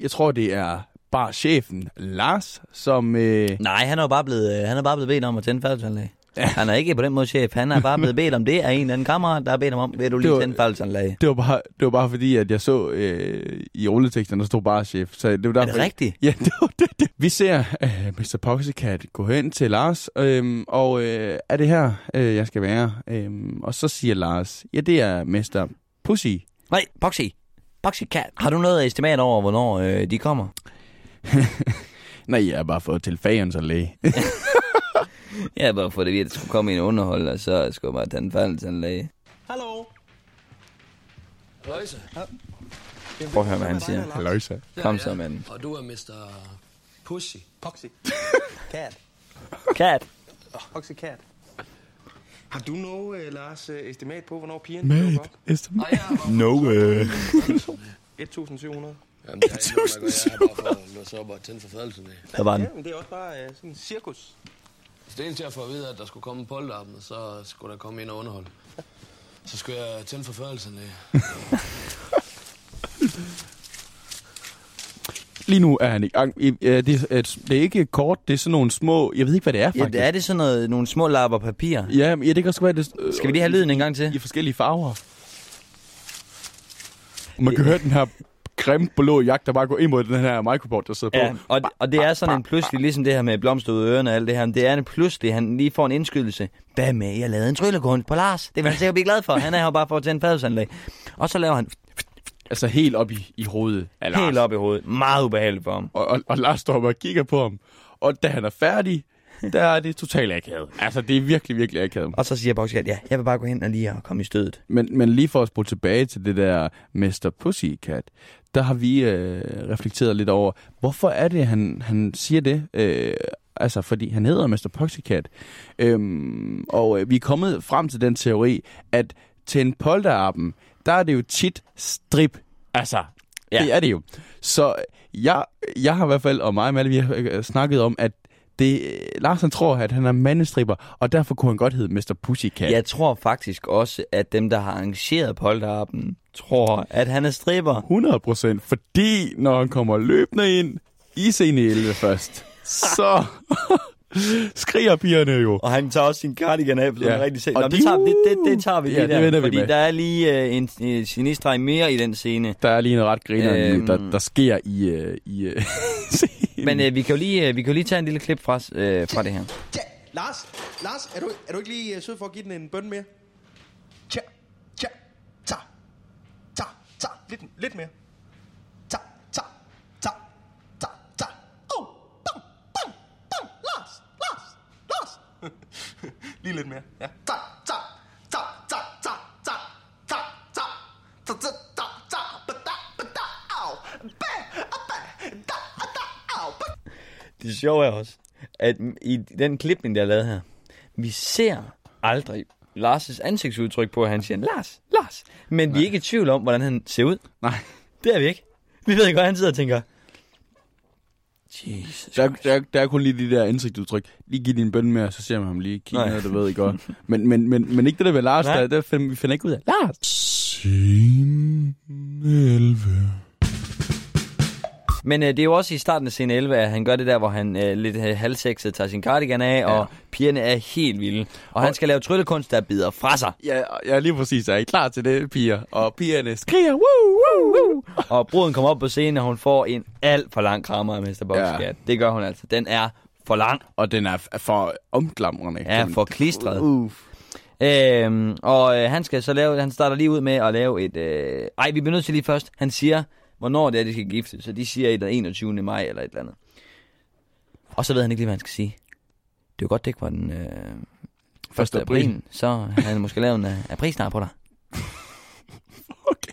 jeg tror, det er barchefen Lars, som... Øh,
Nej, han er jo bare blevet, øh, han er bare blevet bedt om at tænde færdelsanlæg. Ja. Han er ikke på den måde chef. Han er bare blevet bedt om det af en eller anden kammerat, der har bedt ham om, vil du lige tænde færdelsanlæg?
det, var bare, det var bare fordi, at jeg så øh, i rulleteksten, der stod barchef. Så det var derfor,
Er det rigtigt?
Ja, det var det, det. Vi ser øh, Mr. Poxycat gå hen til Lars, øh, og øh, er det her, øh, jeg skal være? Øh, og så siger Lars, ja, det er Mr. Pussy.
Nej, Boxy. Boxy Cat. Har du noget estimat over, hvornår øh, de kommer?
Nej, jeg har bare fået til fagens og læge.
Ja, bare for det ved, at der skulle komme en underhold, og så skulle jeg bare tage en færdelsanlæg.
Hallo?
Løjse.
Prøv at høre, hvad han siger.
Halløjsa.
Kom så, mand.
Og du er Mr. Pussy.
Poxy. Cat.
Cat.
Poxy Cat. Har du noget, øh, Lars, øh, estimat på, hvornår pigerne
jeg er bare...
No, øh.
1.700.
Jamen, det har ikke noget at. Jeg er bare for at låse op og tænde for fadelsen af.
Der var
Ja,
den.
men det er også bare øh, sådan en cirkus.
Så det eneste, jeg får at vide, er, at der skulle komme en polterappen, og så skulle der komme ind og underholde. Så skulle jeg tænde for fadelsen af.
Lige nu er han i gang. Ja, Det er, det er ikke kort, det er sådan nogle små... Jeg ved ikke, hvad det er,
Ja,
faktisk.
det er det sådan noget, nogle små lapper papir.
Ja, men ja, det kan også være, det... øh,
Skal vi lige have lyden en gang til?
I forskellige farver. Man kan høre den her grimme blå jagt, der bare går ind mod den her microboard, der sidder
Ja,
på.
og, og det er sådan en pludselig, ligesom det her med af ørerne og alt det her, det er en pludselig, han lige får en indskydelse. Hvad med, jeg lavede en tryllekunst på Lars? Det vil han sikkert blive glad for. Han er her bare for at tænde fadelsanlæg. Og så laver han
Altså helt op i, i hovedet af Lars.
helt op i hovedet. Meget ubehageligt for ham.
Og, og, og Lars står og kigger på ham. Og da han er færdig, der er det totalt akavet. Altså, det er virkelig, virkelig akavet.
Og så siger Boxcat, ja, jeg vil bare gå hen og lige og komme i stødet.
Men, men lige for at spole tilbage til det der Mr. Pussycat, der har vi øh, reflekteret lidt over, hvorfor er det, han, han siger det? Øh, altså, fordi han hedder Mr. Pussycat. Øhm, og øh, vi er kommet frem til den teori, at til en polterappen, der er det jo tit strip. Altså,
Ja.
det er det jo. Så jeg, jeg har i hvert fald, og mig og Malle, vi har øh, snakket om, at det, Lars han tror, at han er mandestripper, og derfor kunne han godt hedde Mr. Pussycat.
Jeg tror faktisk også, at dem, der har arrangeret polterappen, tror, at han er stripper.
100 procent, fordi når han kommer løbende ind i scene 11 først, så skriger pigerne jo.
Og han tager også sin cardigan af, for
Ja.
rigtig selv.
Og
Nå,
de-
det, tager, det, det, det tager vi
Ja,
lige
det
der,
vi
fordi
med.
der er lige øh, en, en genistreg mere i den scene.
Der er lige en ret griner,
Øhm.
der, der sker i, uh, i uh, scenen.
Men øh, vi, kan jo lige, øh, vi kan jo lige tage en lille klip fra, øh, fra det her.
Lars, Lars, er du, er du ikke lige øh, sød for at give den en bøn mere? Tja, lidt, lidt mere. Ta, ta, ta, ta, ta. Oh, bum, bum, bum, Lars, Lars, Lars. lige lidt mere, ja. Ta, ta, ta, ta, ta, ta, ta, ta, ta, ta, ta, ta, ba, da, ba, da, au, ba, ba, da, da, au, ba,
Det sjove er også, at i den klipning, der er lavet her, vi ser aldrig Lars' ansigtsudtryk på, at han siger, Lars, Lars. Men vi er ikke i tvivl om, hvordan han ser ud.
Nej.
Det er vi ikke. Vi ved ikke, hvad han sidder og tænker. Jesus.
Der, der, der er kun lige de der indsigtsudtryk. Lige giv din bøn med, og så ser man ham lige kigge
Nej.
ned, du ved, ikke godt. Men, men, men, men ikke det der ved Lars,
Nej.
der, der finder, vi finder ikke ud af. Lars!
Scene 11.
Men øh, det er jo også i starten af scene 11, at han gør det der, hvor han øh, lidt øh, halvsexet tager sin cardigan af, ja. og pigerne er helt vilde. Og, og han skal lave tryllekunst, der bider fra sig.
Ja, ja, lige præcis. Er I klar til det, piger? Og pigerne skriger, woo, woo, woo.
Og bruden kommer op på scenen, og hun får en alt for lang krammer af Mr. Boxcat. Ja. Det gør hun altså. Den er for lang.
Og den er for omglamrende.
Ja, for klistret.
Uh.
Øhm, og øh, han skal så lave, han starter lige ud med at lave et... Øh, ej, vi bliver nødt til lige først. Han siger, hvornår det er, de skal gifte. Så de siger et den 21. maj eller et eller andet. Og så ved han ikke lige, hvad han skal sige. Det er jo godt, det ikke var den øh, 1.
Første
april.
april.
Så havde han måske lavet en øh, aprilsnar på dig.
Okay.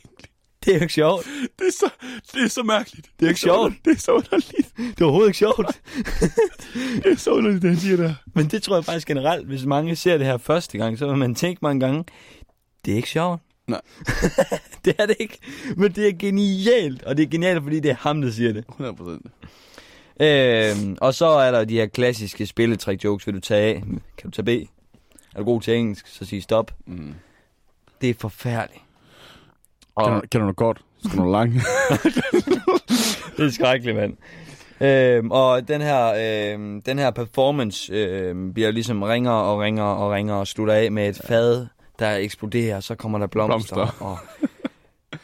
Det er jo ikke sjovt.
Det er så, det er så mærkeligt.
Det er ikke sjovt.
Det er så underligt.
Det er overhovedet ikke sjovt.
Det er så underligt, det han siger der.
Men det tror jeg faktisk generelt, hvis mange ser det her første gang, så vil man tænke mange gange, det er ikke sjovt.
Nej.
det er det ikke. Men det er genialt. Og det er genialt, fordi det er ham, der siger det.
100 procent.
Øhm, og så er der de her klassiske spilletrik jokes, vil du tage A? Kan du tage B? Er du god til engelsk, så sig stop.
Mm.
Det er forfærdeligt.
Kan, du, kan du noget godt? Skal du noget langt?
Det er skrækkeligt, mand. Øhm, og den her, øhm, den her performance øhm, bliver ligesom ringer og ringer og ringer og slutter af med et fad, der eksploderer, så kommer der blomster.
Blomster.
Og...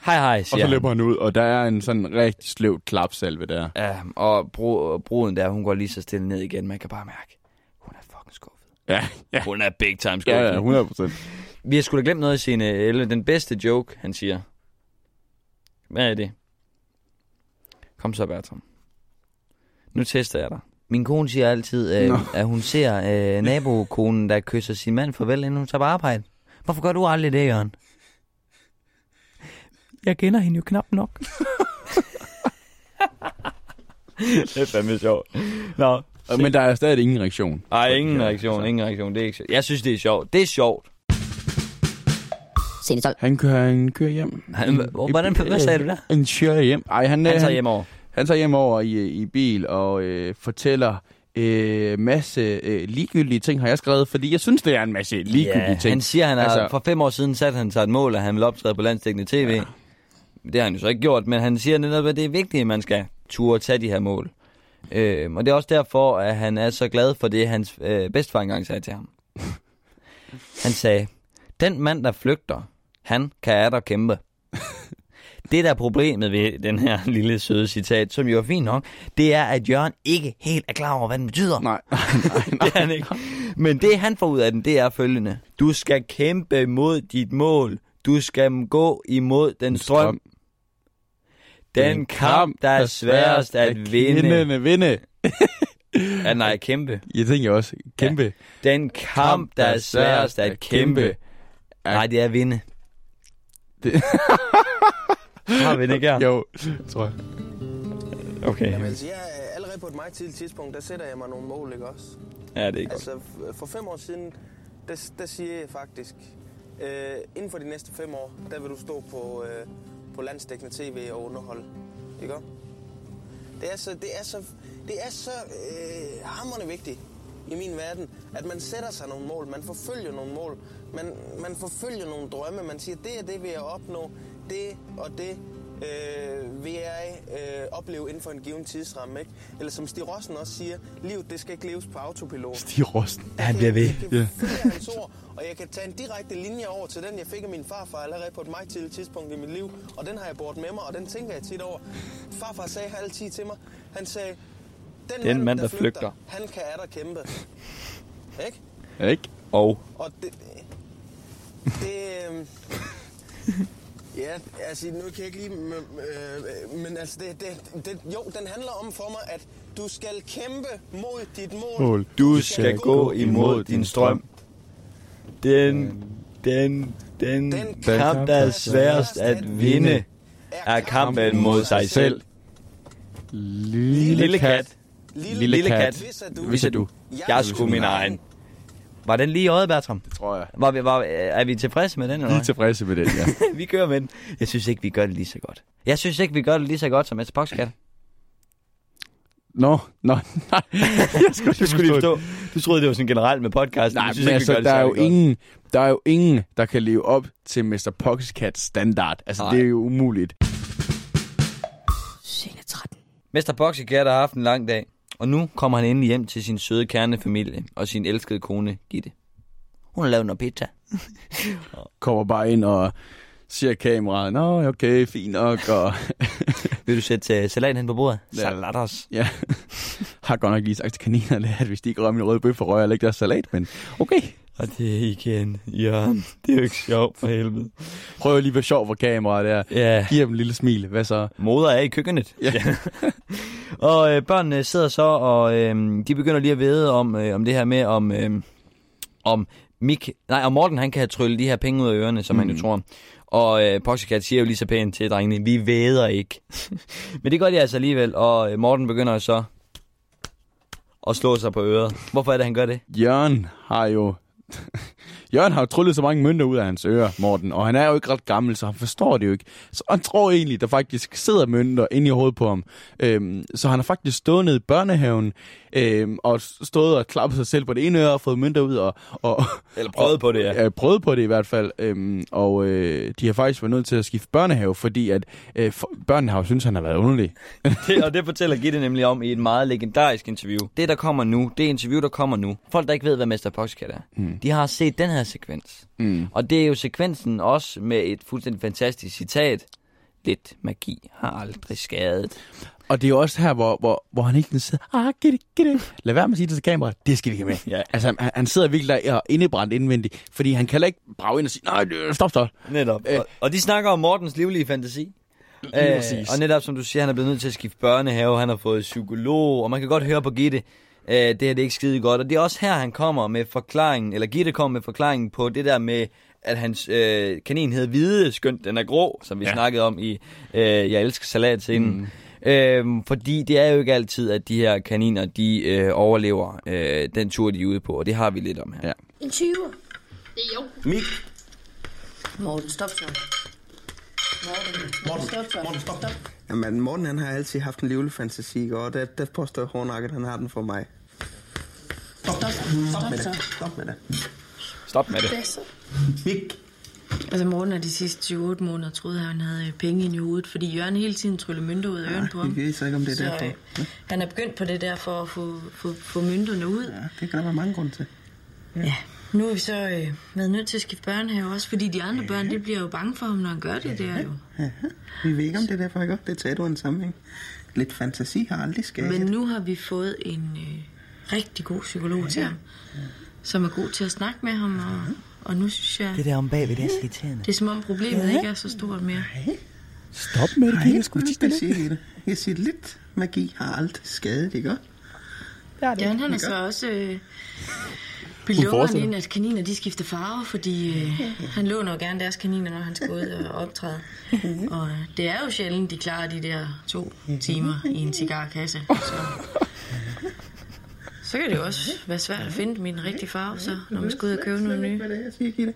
Hej hej,
og
siger
så løber han ud, og der er en sådan rigtig sløvt klapsalve der.
Ja, og bro, bruden der, hun går lige så stille ned igen. Man kan bare mærke, hun er fucking skuffet.
Ja, ja.
Hun er big time skuffet.
Ja, ja, 100 procent.
Vi har sgu da glemt noget i scene 11. Den bedste joke, han siger. Hvad er det? Kom så, Bertram. Nu tester jeg dig. Min kone siger altid, øh, at hun ser øh, nabokonen, der kysser sin mand farvel, inden hun tager på arbejde. Hvorfor gør du aldrig det, Jørgen? Jeg kender hende jo knap nok. det er fandme sjovt. Nå,
Men der er stadig ingen reaktion.
ej, ingen reaktion,
så-
ingen reaktion. Det er ikke sjovt. Jeg synes, det er sjovt. Det er sjovt.
12.
Han kører, han kører hjem.
Han, hvordan, hvad sagde du der?
Han kører hjem. Ej, han,
Han
øh,
tager hjem over.
Han tager hjem over i, i bil og øh, fortæller øh, masse øh, ligegyldige ting, har jeg skrevet, fordi jeg synes, det er en masse ligegyldige
Ja,
ting.
han siger, han har, altså, for fem år siden sat han sig et mål, at han vil optræde på landstækkende tv. Ja. Det har han jo så ikke gjort, men han siger netop, at det er vigtigt, at man skal turde tage de her mål. Øh, og det er også derfor, at han er så glad for det, hans øh, bedstefar engang sagde til ham. Han sagde, den mand, der flygter, han kan er der kæmpe. Det, der er problemet ved den her lille søde citat, som jo er fint nok, det er, at Jørgen ikke helt er klar over, hvad den betyder.
Nej, nej, nej.
Det er han ikke. Men det, han får ud af den, det er følgende. Du skal kæmpe mod dit mål. Du skal gå imod den strøm. Den kamp, der er sværest at vinde.
Vinde, vinde.
Ja, nej, kæmpe.
Jeg tænker også, kæmpe.
Den kamp, der er sværest at kæmpe. Nej, det er vinde.
Det-
Har vi det ikke her?
Jo, tror jeg.
Okay.
Jamen, altså, jeg er allerede på et meget tidligt tidspunkt, der sætter jeg mig nogle mål, ikke også?
Ja, det er godt.
Altså, for fem år siden, der, der siger jeg faktisk, øh, inden for de næste fem år, der vil du stå på, øh, på landsdækkende tv og underholde. Ikke også? Det er så, det er så, det er så øh, hammerende vigtigt i min verden, at man sætter sig nogle mål, man forfølger nogle mål, man, man forfølger nogle drømme, man siger, det er det, vil jeg opnå, det og det øh, vil jeg øh, opleve inden for en given tidsramme. Ikke? Eller som Stig Rossen også siger, livet det skal ikke leves på autopilot.
Stig Rosten.
Han bliver ved.
Jeg kan
Ja.
hans ord, og jeg kan tage en direkte linje over til den, jeg fik af min farfar allerede på et meget tidligt tidspunkt i mit liv. Og den har jeg båret med mig, og den tænker jeg tit over. Farfar sagde altid til mig, han sagde, den,
mand, der flygter.
han kan er der kæmpe. Ikke?
Ikke?
Og
Og det... Det... øhm, Ja, altså nu kan jeg ikke lige... Men, øh, men altså, det, det, det, jo, den handler om for mig, at du skal kæmpe mod dit mål.
Mål.
du skal gå imod din strøm. Den, den, den
Den
kamp, der er sværest at vinde, er kampen mod sig selv.
Lille,
Lille kat.
Lille,
Lille kat.
Hvis at du,
du.
Jeg skulle min egen. Var den lige i øjet, Bertram?
Det tror jeg.
Var vi, var, er vi tilfredse med den, eller
Lige
hvad?
tilfredse med den, ja.
vi kører med den. Jeg synes ikke, vi gør det lige så godt. Jeg synes ikke, vi gør det lige så godt som Mr. Poxcat.
Nå, nå, nej. Jeg skulle,
Du skulle lige forstå. Du troede, det var sådan generelt med podcast.
Nej, men altså, der er, jo ingen, der er jo ingen, der kan leve op til Mr. Poxycat standard. Altså,
Nej.
det er jo umuligt.
Scene 13.
Mester Boxycat har haft en lang dag, og nu kommer han endelig hjem til sin søde kernefamilie og sin elskede kone, Gitte. Hun har lavet noget pizza.
Kommer bare ind og siger kameraet, nå, okay, fint nok, og
Vil du sætte uh, salaten hen på bordet?
Ja.
Salatos.
ja, har godt nok lige sagt til kaninerne, at hvis de ikke rører min røde bøf, så rører jeg ikke deres salat, men okay.
Og det er igen, Jørgen. Det er jo ikke sjovt for helvede.
Prøv lige at være sjov for kameraet der.
Ja,
Giv dem en lille smil. Hvad så?
moder er i køkkenet.
Ja.
og øh, børnene sidder så, og øh, de begynder lige at vide om, øh, om det her med, om, øh, om Mik, nej, om Morten han kan have tryllet de her penge ud af ørerne, som mm. han jo tror. Og øh, Poxycat siger jo lige så pænt til drengene, vi væder ikke. Men det gør de altså alligevel, og øh, Morten begynder så og slå sig på øret. Hvorfor er det, han gør det?
Jørgen har jo... Jørgen har jo tryllet så mange mønter ud af hans ører, Morten, og han er jo ikke ret gammel, så han forstår det jo ikke. Så han tror egentlig, der faktisk sidder mønter inde i hovedet på ham. Øhm, så han har faktisk stået nede i børnehaven, øhm, og stået og klappet sig selv på det ene øre og fået mønter ud, og, og,
Eller prøvet på det, ja.
Ja, prøvet på det i hvert fald. Øhm, og øh, de har faktisk været nødt til at skifte børnehave, fordi at øh, for, børnene har jo syntes, han har været underlig.
Det, og det fortæller Gitte nemlig om i et meget legendarisk interview. Det, der kommer nu, det interview, der kommer nu. Folk, der ikke ved, hvad Mester Poxycat er, mm. de har set den her sekvens.
Mm.
Og det er jo sekvensen også med et fuldstændig fantastisk citat. Lidt magi har aldrig skadet.
Og det er jo også her, hvor, hvor, hvor han ikke sidder, ah, get it, get it. Lad være med at sige det til kameraet, det skal vi have med.
Ja.
Altså, han, han sidder virkelig der og indebrændt indvendigt, fordi han kan heller ikke brage ind og sige, nej, øh, stop, stop.
Netop.
Øh.
Og, og de snakker om Mortens livlige fantasi.
Lige præcis.
og netop som du siger, han er blevet nødt til at skifte børnehave, han har fået psykolog, og man kan godt høre på Gitte, øh, det her det er ikke skide godt. Og det er også her, han kommer med forklaringen, eller Gitte kommer med forklaringen på det der med, at hans øh, kanin hedder Hvide, skønt den er grå, som vi ja. Snakkede om i øh, Jeg elsker salat. Mm. Øhm, fordi det er jo ikke altid, at de her kaniner, de øh, overlever øh, den tur, de er ude på, og det har vi lidt om her.
Ja.
En 20'er. Det er jo.
Mik,
Morten, stop så. Morten, Morten, stop så.
Morten, stop. Jamen, Morten han har altid haft en livlig fantasi, og det, det påstår Hornakket, han har den for mig. Stop, stop, stop med det. Stop med det.
Stop med det.
Mik,
Altså Morten af de sidste 28 måneder troede, at han havde penge ind i hovedet, fordi Jørgen hele tiden tryllede mønter ud af ørerne på ham.
vi ved så ikke, om det er
Så
derfor.
øh, han er begyndt på det der for at få, få, få mønterne ud.
Ja, det kan der være mange grunde til.
Ja. Nu har vi så øh, været nødt til at skifte børnehave også, fordi de andre børn, de bliver jo bange for ham, når han gør det der jo.
Ja, vi ved ikke, om det er derfor, ikke? Det tager du en sammenhæng. Lidt fantasi har aldrig skadet.
Men nu har vi fået en øh, rigtig god psykolog til ham, som er god til at snakke med ham, og, og nu synes jeg,
Det der om bagved, det er så irriterende.
det er som om problemet ikke er så stort mere.
Stop med det,
Nej, jeg skulle ikke sige det. Jeg siger, lidt magi har aldrig skadet, ikke?
Ja, han er så også øh, belåren
fortsætter.
ind, at kaniner de skifter farve, fordi øh, han låner jo gerne deres kaniner, når han skal ud og optræde. Og øh, det er jo sjældent, de klarer de der to timer i en cigarkasse. Så, så kan det jo også være svært at finde min rigtige farve, så, når man skal ud og købe noget nye.
Hvad er det, jeg siger, Gitte?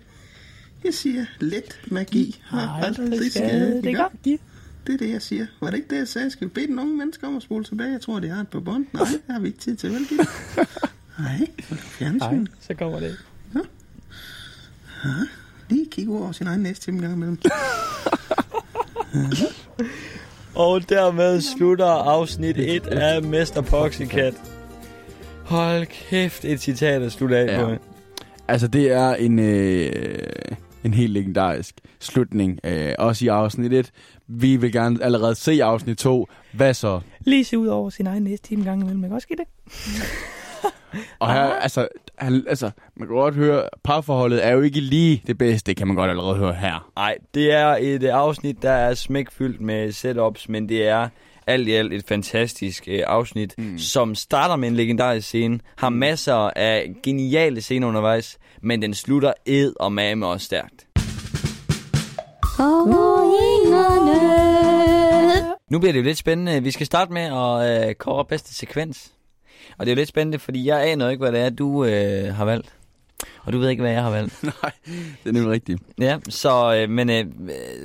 Jeg siger, lidt magi har aldrig skadet, ikke? Det er det, jeg siger. Var det ikke det, jeg sagde? Skal vi bede den unge mennesker om at spole tilbage? Jeg tror, det har et på bånd. Nej, det har vi ikke tid til, vel, Gitte? Nej, så er det
så kommer det.
Lige kigge over sin egen næste time en gang imellem.
Og dermed slutter afsnit 1 af Mester Poxycat. Hold kæft, et citat at slutte af
Ja.
på.
Altså, det er en, øh, en helt legendarisk slutning. Øh, også i afsnit 1. Vi vil gerne allerede se afsnit 2. Hvad så?
Lige se ud over sin egen næste time gang imellem. Kan også det.
Og her, altså, han, altså, man kan godt høre, parforholdet er jo ikke lige det bedste. Det kan man godt allerede høre her.
Nej, det er et øh, afsnit, der er smækfyldt med setups, men det er alt i alt et fantastisk øh, afsnit, mm. som starter med en legendarisk scene, har masser af geniale scener undervejs, men den slutter ed og mame også stærkt. Nu bliver det jo lidt spændende. Vi skal starte med at øh, kåre bedste sekvens. Og det er jo lidt spændende, fordi jeg aner ikke, hvad det er, du øh, har valgt. Og du ved ikke, hvad jeg har valgt.
Nej, det er nemlig rigtigt.
Ja, så, øh, men øh,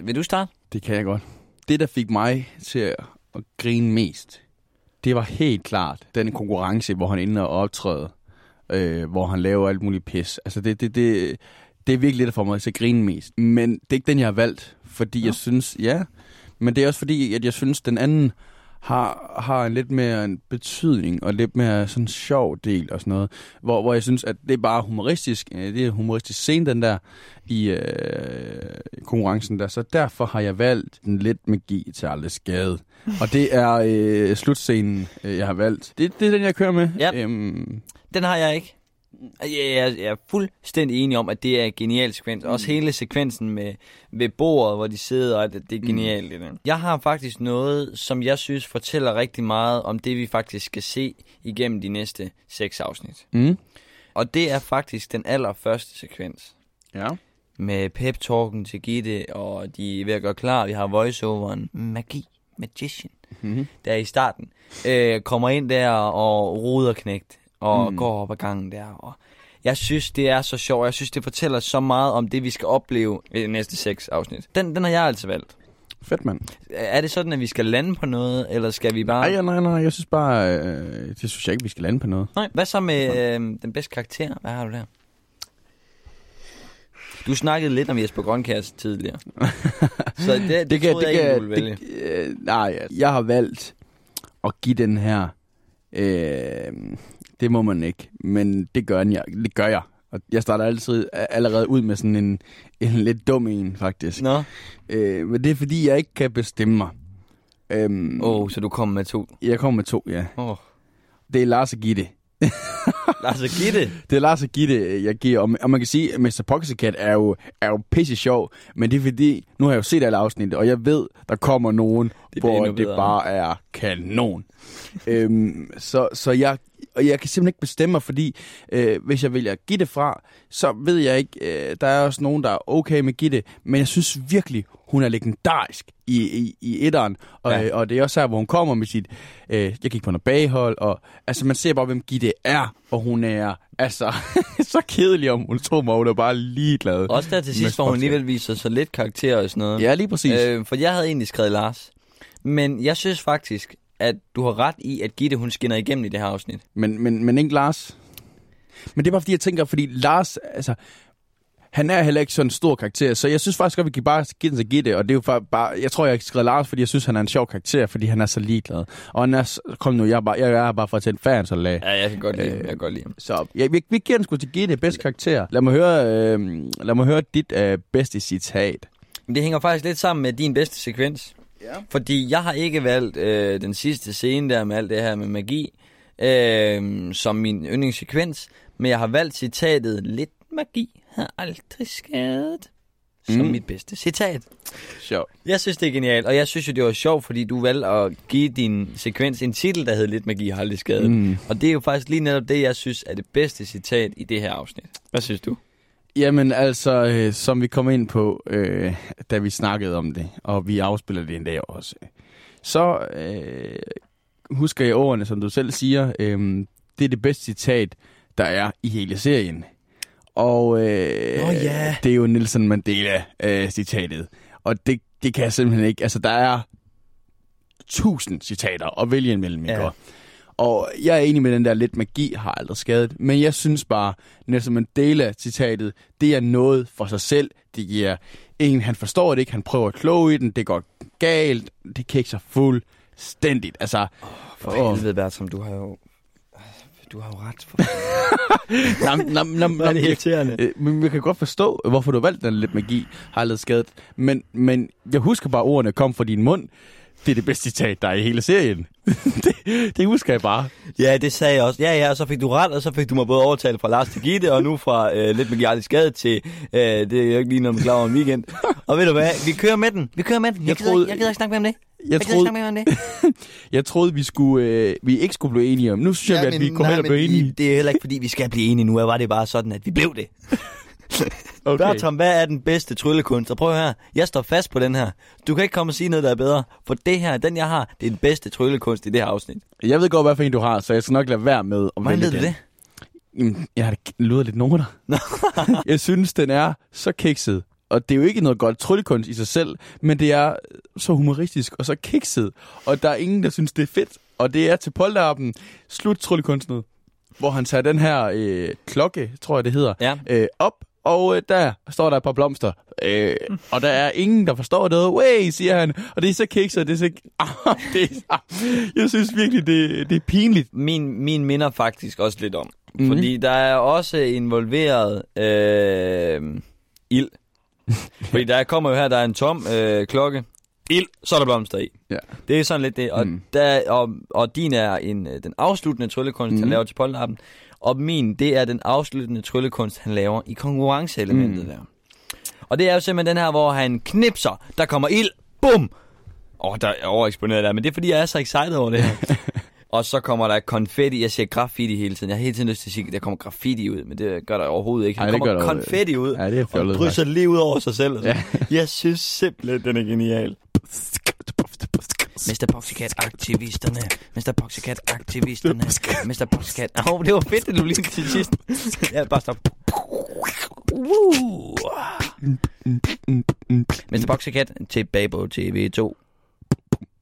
vil du starte?
Det kan jeg godt. Det, der fik mig til at, at grine mest, det var helt klart den konkurrence, hvor han er inde og optræde, øh, hvor han laver alt muligt pis. Altså det, det, det, det er virkelig det, der får mig til at grine mest. Men det er ikke den, jeg har valgt, fordi ja. jeg synes, ja, men det er også fordi, at jeg synes, den anden har, har en lidt mere en betydning, og lidt mere sådan sjov del og sådan noget, hvor, hvor jeg synes, at det er bare humoristisk, øh, det er humoristisk scene, den der, i øh, konkurrencen der, så derfor har jeg valgt en lidt magi til alle skade. Og det er øh, slutscenen, øh, jeg har valgt. Det, det er den, jeg kører med.
Yep.
Øhm,
Den har jeg ikke. Jeg er, jeg er fuldstændig enig om, at det er en genial sekvens. Også hele sekvensen med ved bordet, hvor de sidder, og det, det er genialt. Mm. Jeg har faktisk noget, som jeg synes fortæller rigtig meget om det, vi faktisk skal se igennem de næste seks afsnit.
mm,
Og det er faktisk den allerførste sekvens.
ja.
Med pep-talken til Gitte, og de er ved at gøre klar. Vi har voiceoveren. Magi. Magician.
Mm-hmm.
Der i starten. Øh, kommer ind der og ruder knægt. Og
Mm.
går op ad gangen der. Og jeg synes, det er så sjovt. Jeg synes, det fortæller så meget om det, vi skal opleve i de næste seks afsnit. Den, den har jeg altså valgt.
Fedt, mand.
Er det sådan, at vi skal lande på noget, eller skal vi bare...
Ej, ja, nej, nej, jeg synes bare, øh, det synes jeg ikke, vi skal lande på noget.
Nej, hvad så med øh, den bedste karakter? Hvad har du der? Du snakkede lidt om Jesper Grønkærs tidligere. så det, det, det troede jeg ikke, du ville vælge.
det, øh, nej, jeg har valgt at give den her, øh, det må man ikke, men det gør, jeg, det gør jeg. Og jeg starter altid allerede ud med sådan en, en lidt dum en, faktisk.
Nå,
Øh, men det er fordi, jeg ikke kan bestemme mig. Øhm,
åh, oh, så du kommer med to.
Jeg kommer med to, ja.
Åh, oh.
Det er Lars og Gitte.
Lars Gitte.
Det er Lars og Gitte, jeg giver. Og, og man kan sige, at Mr. Poxycat er jo, er jo pisse sjov. Men det er fordi, nu har jeg jo set alle afsnit, og jeg ved, der kommer nogen,
Det
hvor det
bedre.
bare er kanon. øhm, så, så jeg, og jeg kan simpelthen ikke bestemme mig, fordi øh, hvis jeg vælger Gitte fra, så ved jeg ikke, øh, der er også nogen, der er okay med Gitte, men jeg synes virkelig, hun er legendarisk i, i, i etteren, og,
Ja.
og det er også her, hvor hun kommer med sit, øh, jeg gik på noget baghold, og altså man ser bare, hvem Gitte er, og hun er altså så kedelig, om hun tror mig, hun er bare ligeglad.
Også der til sidst, hvor hun alligevel viser så lidt karakter og sådan noget.
Ja, lige præcis. Øh,
for jeg havde egentlig skrevet Lars. Men jeg synes faktisk, at du har ret i, at Gitte, hun skinner igennem i det her afsnit.
men, men, men ikke Lars. Men det er bare fordi, jeg tænker, fordi Lars, altså, han er heller ikke sådan en stor karakter, så jeg synes faktisk, at vi kan bare give den til Gitte, og det er jo bare, jeg tror, jeg har skrevet Lars, fordi jeg synes, han er en sjov karakter, fordi han er så ligeglad. Og han er, kom nu, jeg er, bare, jeg er bare for at tænde fans og lag.
Ja, jeg kan godt lide
Øh,
ham. Jeg kan godt lide ham.
Så ja, vi, vi giver den sgu til Gitte, bedste karakter. Lad mig høre, øh, lad mig høre dit øh, bedste citat.
Men Det hænger faktisk lidt sammen med din bedste sekvens.
Ja.
Fordi jeg har ikke valgt øh, den sidste scene der med alt det her med magi øh, som min yndlingssekvens, men jeg har valgt citatet lidt magi har aldrig skadet som
Mm.
mit bedste citat.
Sjovt.
Jeg synes, det er genialt, og jeg synes jo, det var sjovt, fordi du valgte at give din sekvens en titel, der hed Lidt magi har aldrig skadet.
Mm.
Og det er jo faktisk lige netop det, jeg synes er det bedste citat i det her afsnit. Hvad synes du?
Jamen altså, øh, som vi kom ind på, øh, da vi snakkede om det, og vi afspiller det en dag også, så øh, husker jeg ordene, som du selv siger, øh, det er det bedste citat, der er i hele serien. Og øh,
Nå ja.
det er jo Nelson Mandela-citatet. og det, det kan jeg simpelthen ikke. Altså, der er tusind citater at vælge imellem, ikke?
Ja.
Og jeg er enig med den der lidt magi har aldrig skadet, men jeg synes bare, Nelson Mandela citatet, det er noget for sig selv. Det giver en, han forstår det ikke, han prøver at kloge i den, det går galt, det kikser fuldstændigt. Altså,
For
Åh.
helvede, Bertram, du har jo... Du har jo ret. For...
nam, nam, nam, nam,
det irriterende.
Øh, Men jeg kan godt forstå, hvorfor du har valgt den lidt magi, har aldrig skadet. Men, men jeg husker bare, ordene kom fra din mund. Det er det bedste citat, der er i hele serien. det, det husker jeg bare.
Ja, det sagde jeg også. Ja, ja, og så fik du ret, og så fik du mig både overtalt fra Lars til Gitte, og nu fra øh, lidt med Gjarlig Skade til, øh, det er jo ikke lige noget med klar over en weekend. Og ved du hvad, vi kører med den. Vi kører med den. Jeg,
Jeg
gider,
troede-
ikke, jeg gider ikke snakke mere om det.
Jeg
Jeg
troede,
om det.
jeg troede vi, skulle, øh, vi ikke skulle blive enige om. Nu synes jeg,
Ja,
at vi
men-
kommer hen og
men
blive enige.
Det er heller ikke, fordi vi skal blive enige nu. Var det bare sådan, at vi blev det.
Okay.
Bertram, hvad er den bedste tryllekunst? Og prøv her, jeg står fast på den her. Du kan ikke komme og sige noget, der er bedre. For det her, den jeg har, det er den bedste tryllekunst i det her afsnit.
Jeg ved godt, hvad for en du har, så jeg skal nok lade være med at
Hvordan ved du det?
Jamen, jeg har lyder lidt noter. jeg synes, den er så kikset. Og det er jo ikke noget godt tryllekunst i sig selv, men det er så humoristisk og så kikset. Og der er ingen, der synes, det er fedt. og det er til polterappen Slut Tryllekunstnet, hvor han tager den her øh, klokke, tror jeg det hedder,
Ja.
øh, op, og øh, der står der et par blomster. Øh, og der er ingen, der forstår det. Way, siger han. Og det er så kikset, det er så... Ah, det er, ah, jeg synes virkelig, det, det er pinligt.
Min, min minder faktisk også lidt om.
Mhm.
Mm. Fordi der er også involveret øh, ild. fordi der kommer jo her, der er en tom øh, klokke. Ild, så er der blomster i.
Ja.
Det er sådan lidt det. Og,
Mm.
der, og, og din er en, øh, den afsluttende tryllekunst. Mm. han laver til polterappen. Og min, det er den afsluttende tryllekunst, han laver i konkurrenceelementet
Mm.
der. Og det er jo simpelthen den her, hvor han knipser, der kommer ild, bum! Åh, oh, der er overeksponeret der, men det er fordi, jeg er så excited over det her. og så kommer der konfetti, jeg siger graffiti hele tiden. Jeg har hele tiden lyst til at sige, at der kommer graffiti ud, men det gør der overhovedet ikke. Der
Ej, det
kommer konfetti ud,
Ja, det er
og
fjollet.
drysser lige ud over sig selv.
Ja.
Ja. Jeg synes simpelthen, den er genial. Mr. Poxycat aktivisterne. Mr. Poxycat aktivisterne. Mr. Poxycat. Åh, oh, det var fedt, at du lige til sidst. ja, bare stop. Woo. Mr. Poxycat tilbage på TV2.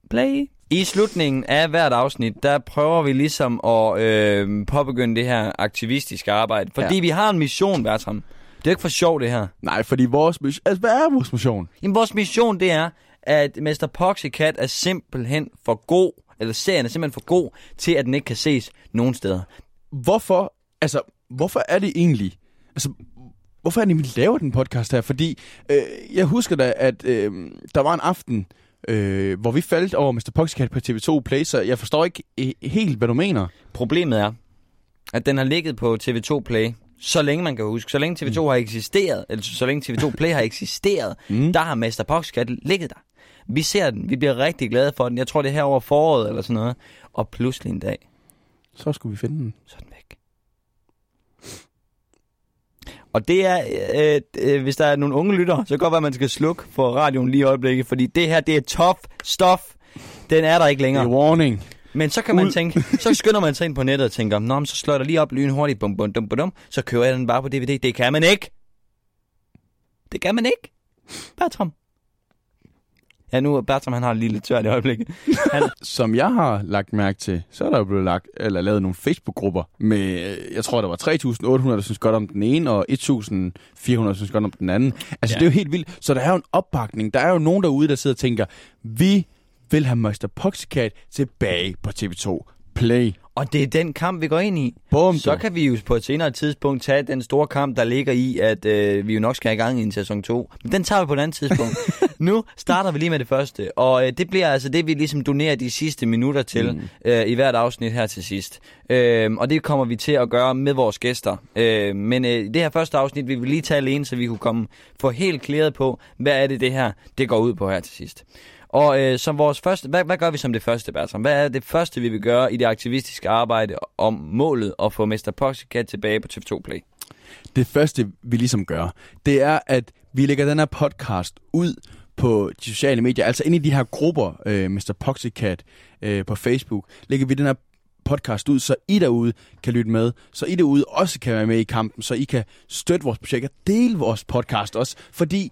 Play. I slutningen af hvert afsnit, der prøver vi ligesom at øh, påbegynde det her aktivistiske arbejde. Fordi
Ja.
vi har en mission, Bertram. Det er ikke for sjov, det her.
Nej, fordi vores mission... Altså, hvad er vores mission?
Jamen, vores mission, det er, at Mr. Poxycat er simpelthen for god, eller serien er simpelthen for god, til at den ikke kan ses nogen steder.
Hvorfor... Altså, hvorfor er det egentlig... Altså, hvorfor er det, vi laver den podcast her? Fordi øh, jeg husker da, at øh, der var en aften, øh, hvor vi faldt over Mr. Poxycat på TV2 Play, så jeg forstår ikke øh, helt, hvad du mener.
Problemet er, at den har ligget på TV2 Play, så længe man kan huske. Så længe TV2 har eksisteret, eller så længe TV2 Play har eksisteret,
Mm.
der har Mr. Poxycat ligget der. Vi ser den, vi bliver rigtig glade for den. Jeg tror, det er her over foråret eller sådan noget. Og pludselig en dag,
Så skulle vi finde den.
så den Og det er, øh, øh, hvis der er nogle unge lyttere, så kan det godt være, at man skal slukke for radioen lige i øjeblikket, fordi det her, det er tough stuff. Den er der ikke
Det
længere.
er warning.
Men så kan man tænke, så skynder man sig ind på nettet og tænker, Nå, men så slår jeg der lige op lyn hurtigt, bum, bum, bum, dum, så kører jeg den bare på DVD. Det kan man ikke. Det kan man ikke. Bertram. Ja, nu er Bertram, han har lige lidt tørt i øjeblikket. Han,
Som jeg har lagt mærke til, så er der jo blevet lagt, eller lavet nogle Facebook-grupper med, øh, jeg tror, der var 3.800, der synes godt om den ene, og 1.400, der synes godt om den anden. Altså. Ja. det er jo helt vildt. Så der er jo en opbakning. Der er jo nogen derude, der sidder og tænker, vi vil have Mr. Poxycat tilbage på TV2 Play.
Og det er den kamp, vi går ind i.
Bum,
Så kan vi jo på et senere tidspunkt tage den store kamp, der ligger i, at øh, vi jo nok skal i gang i en sæson 2. Men den tager vi på et andet tidspunkt. nu starter vi lige med det første, og øh, det bliver altså det, vi ligesom donerer de sidste minutter til mm. øh, i hvert afsnit her til sidst. Øh, og det kommer vi til at gøre med vores gæster. Øh, men øh, det her første afsnit vil vi lige tage alene, så vi kunne komme få helt klæret på, hvad er det det her, det går ud på her til sidst. Og øh, som vores første, hvad, hvad gør vi som det første, Bertram? Hvad er det første, vi vil gøre i det aktivistiske arbejde om målet at få Mr. Poxycat tilbage på TV2 Play?
Det første, vi ligesom gør, det er, at vi lægger den her podcast ud på de sociale medier, altså ind i de her grupper, øh, Mr. Poxycat øh, på Facebook, lægger vi den her podcast ud, så I derude kan lytte med, så I derude også kan være med i kampen, så I kan støtte vores projekt og dele vores podcast også, fordi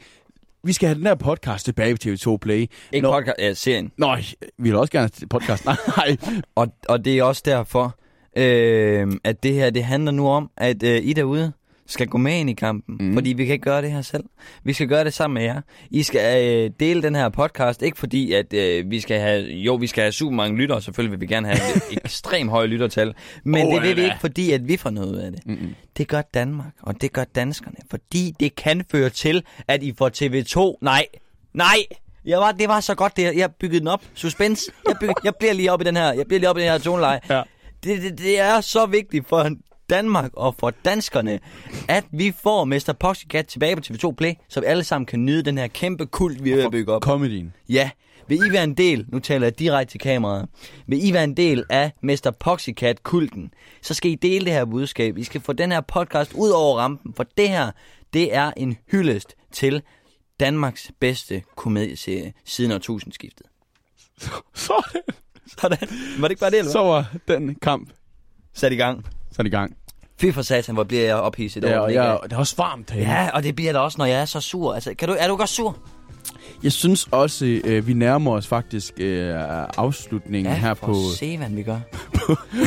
vi skal have den her podcast tilbage på TV2 Play.
Ikke
Nå-
podcast, ja, serien.
Nå, vi vil også gerne have podcast. Nej,
Og, og det er også derfor, øh, at det her, det handler nu om, at øh, I derude skal gå med ind i kampen.
Mm.
Fordi vi kan ikke gøre det her selv. Vi skal gøre det sammen med jer. I skal øh, dele den her podcast, ikke fordi, at øh, vi skal have, jo, vi skal have super mange lyttere, selvfølgelig vil vi gerne have et ekstremt høje lyttertal, men oh, det vil vi ikke, fordi at vi får noget ud af det.
Mm-mm.
Det gør Danmark, og det gør danskerne, fordi det kan føre til, at I får TV2. Nej, nej, jeg var, det var så godt, det jeg byggede den op. Suspense. Jeg, bygge, jeg bliver lige op i den her, jeg bliver lige op i den her toneleje.
Ja.
Det, det, det er så vigtigt for Danmark og for danskerne, at vi får Mr. Poxycat tilbage på TV2 Play, så vi alle sammen kan nyde den her kæmpe kult, vi er ved at bygge op.
comedyen.
Ja, vil I være en del, nu taler jeg direkte til kameraet, vil I være en del af Mr. Poxycat-kulten, så skal I dele det her budskab. I skal få den her podcast ud over rampen, for det her, det er en hyldest til Danmarks bedste komedieserie siden årtusindskiftet.
Sådan.
Sådan. Var det ikke bare det, eller
Så
hvad?
var den kamp
Sat i gang.
Sat i gang.
Fy for satan, hvor bliver jeg ophidset
Ja,
over den,
jeg, det er også varmt herinde.
Ja, og det bliver der også, når jeg er så sur. Altså, kan du, er du godt sur?
Jeg synes også, øh, vi nærmer os faktisk øh, afslutningen
Ja,
her på,
se, hvad vi gør.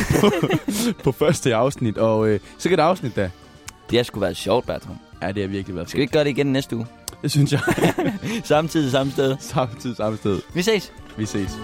på første afsnit. Og øh, så kan afsnit da.
Det har sgu været sjovt, Bertram.
Ja, det har virkelig været
Skal vi ikke gøre det igen næste uge?
Det synes jeg.
Samtidig, samme sted.
Samtidig samme sted.
Vi ses.
Vi ses.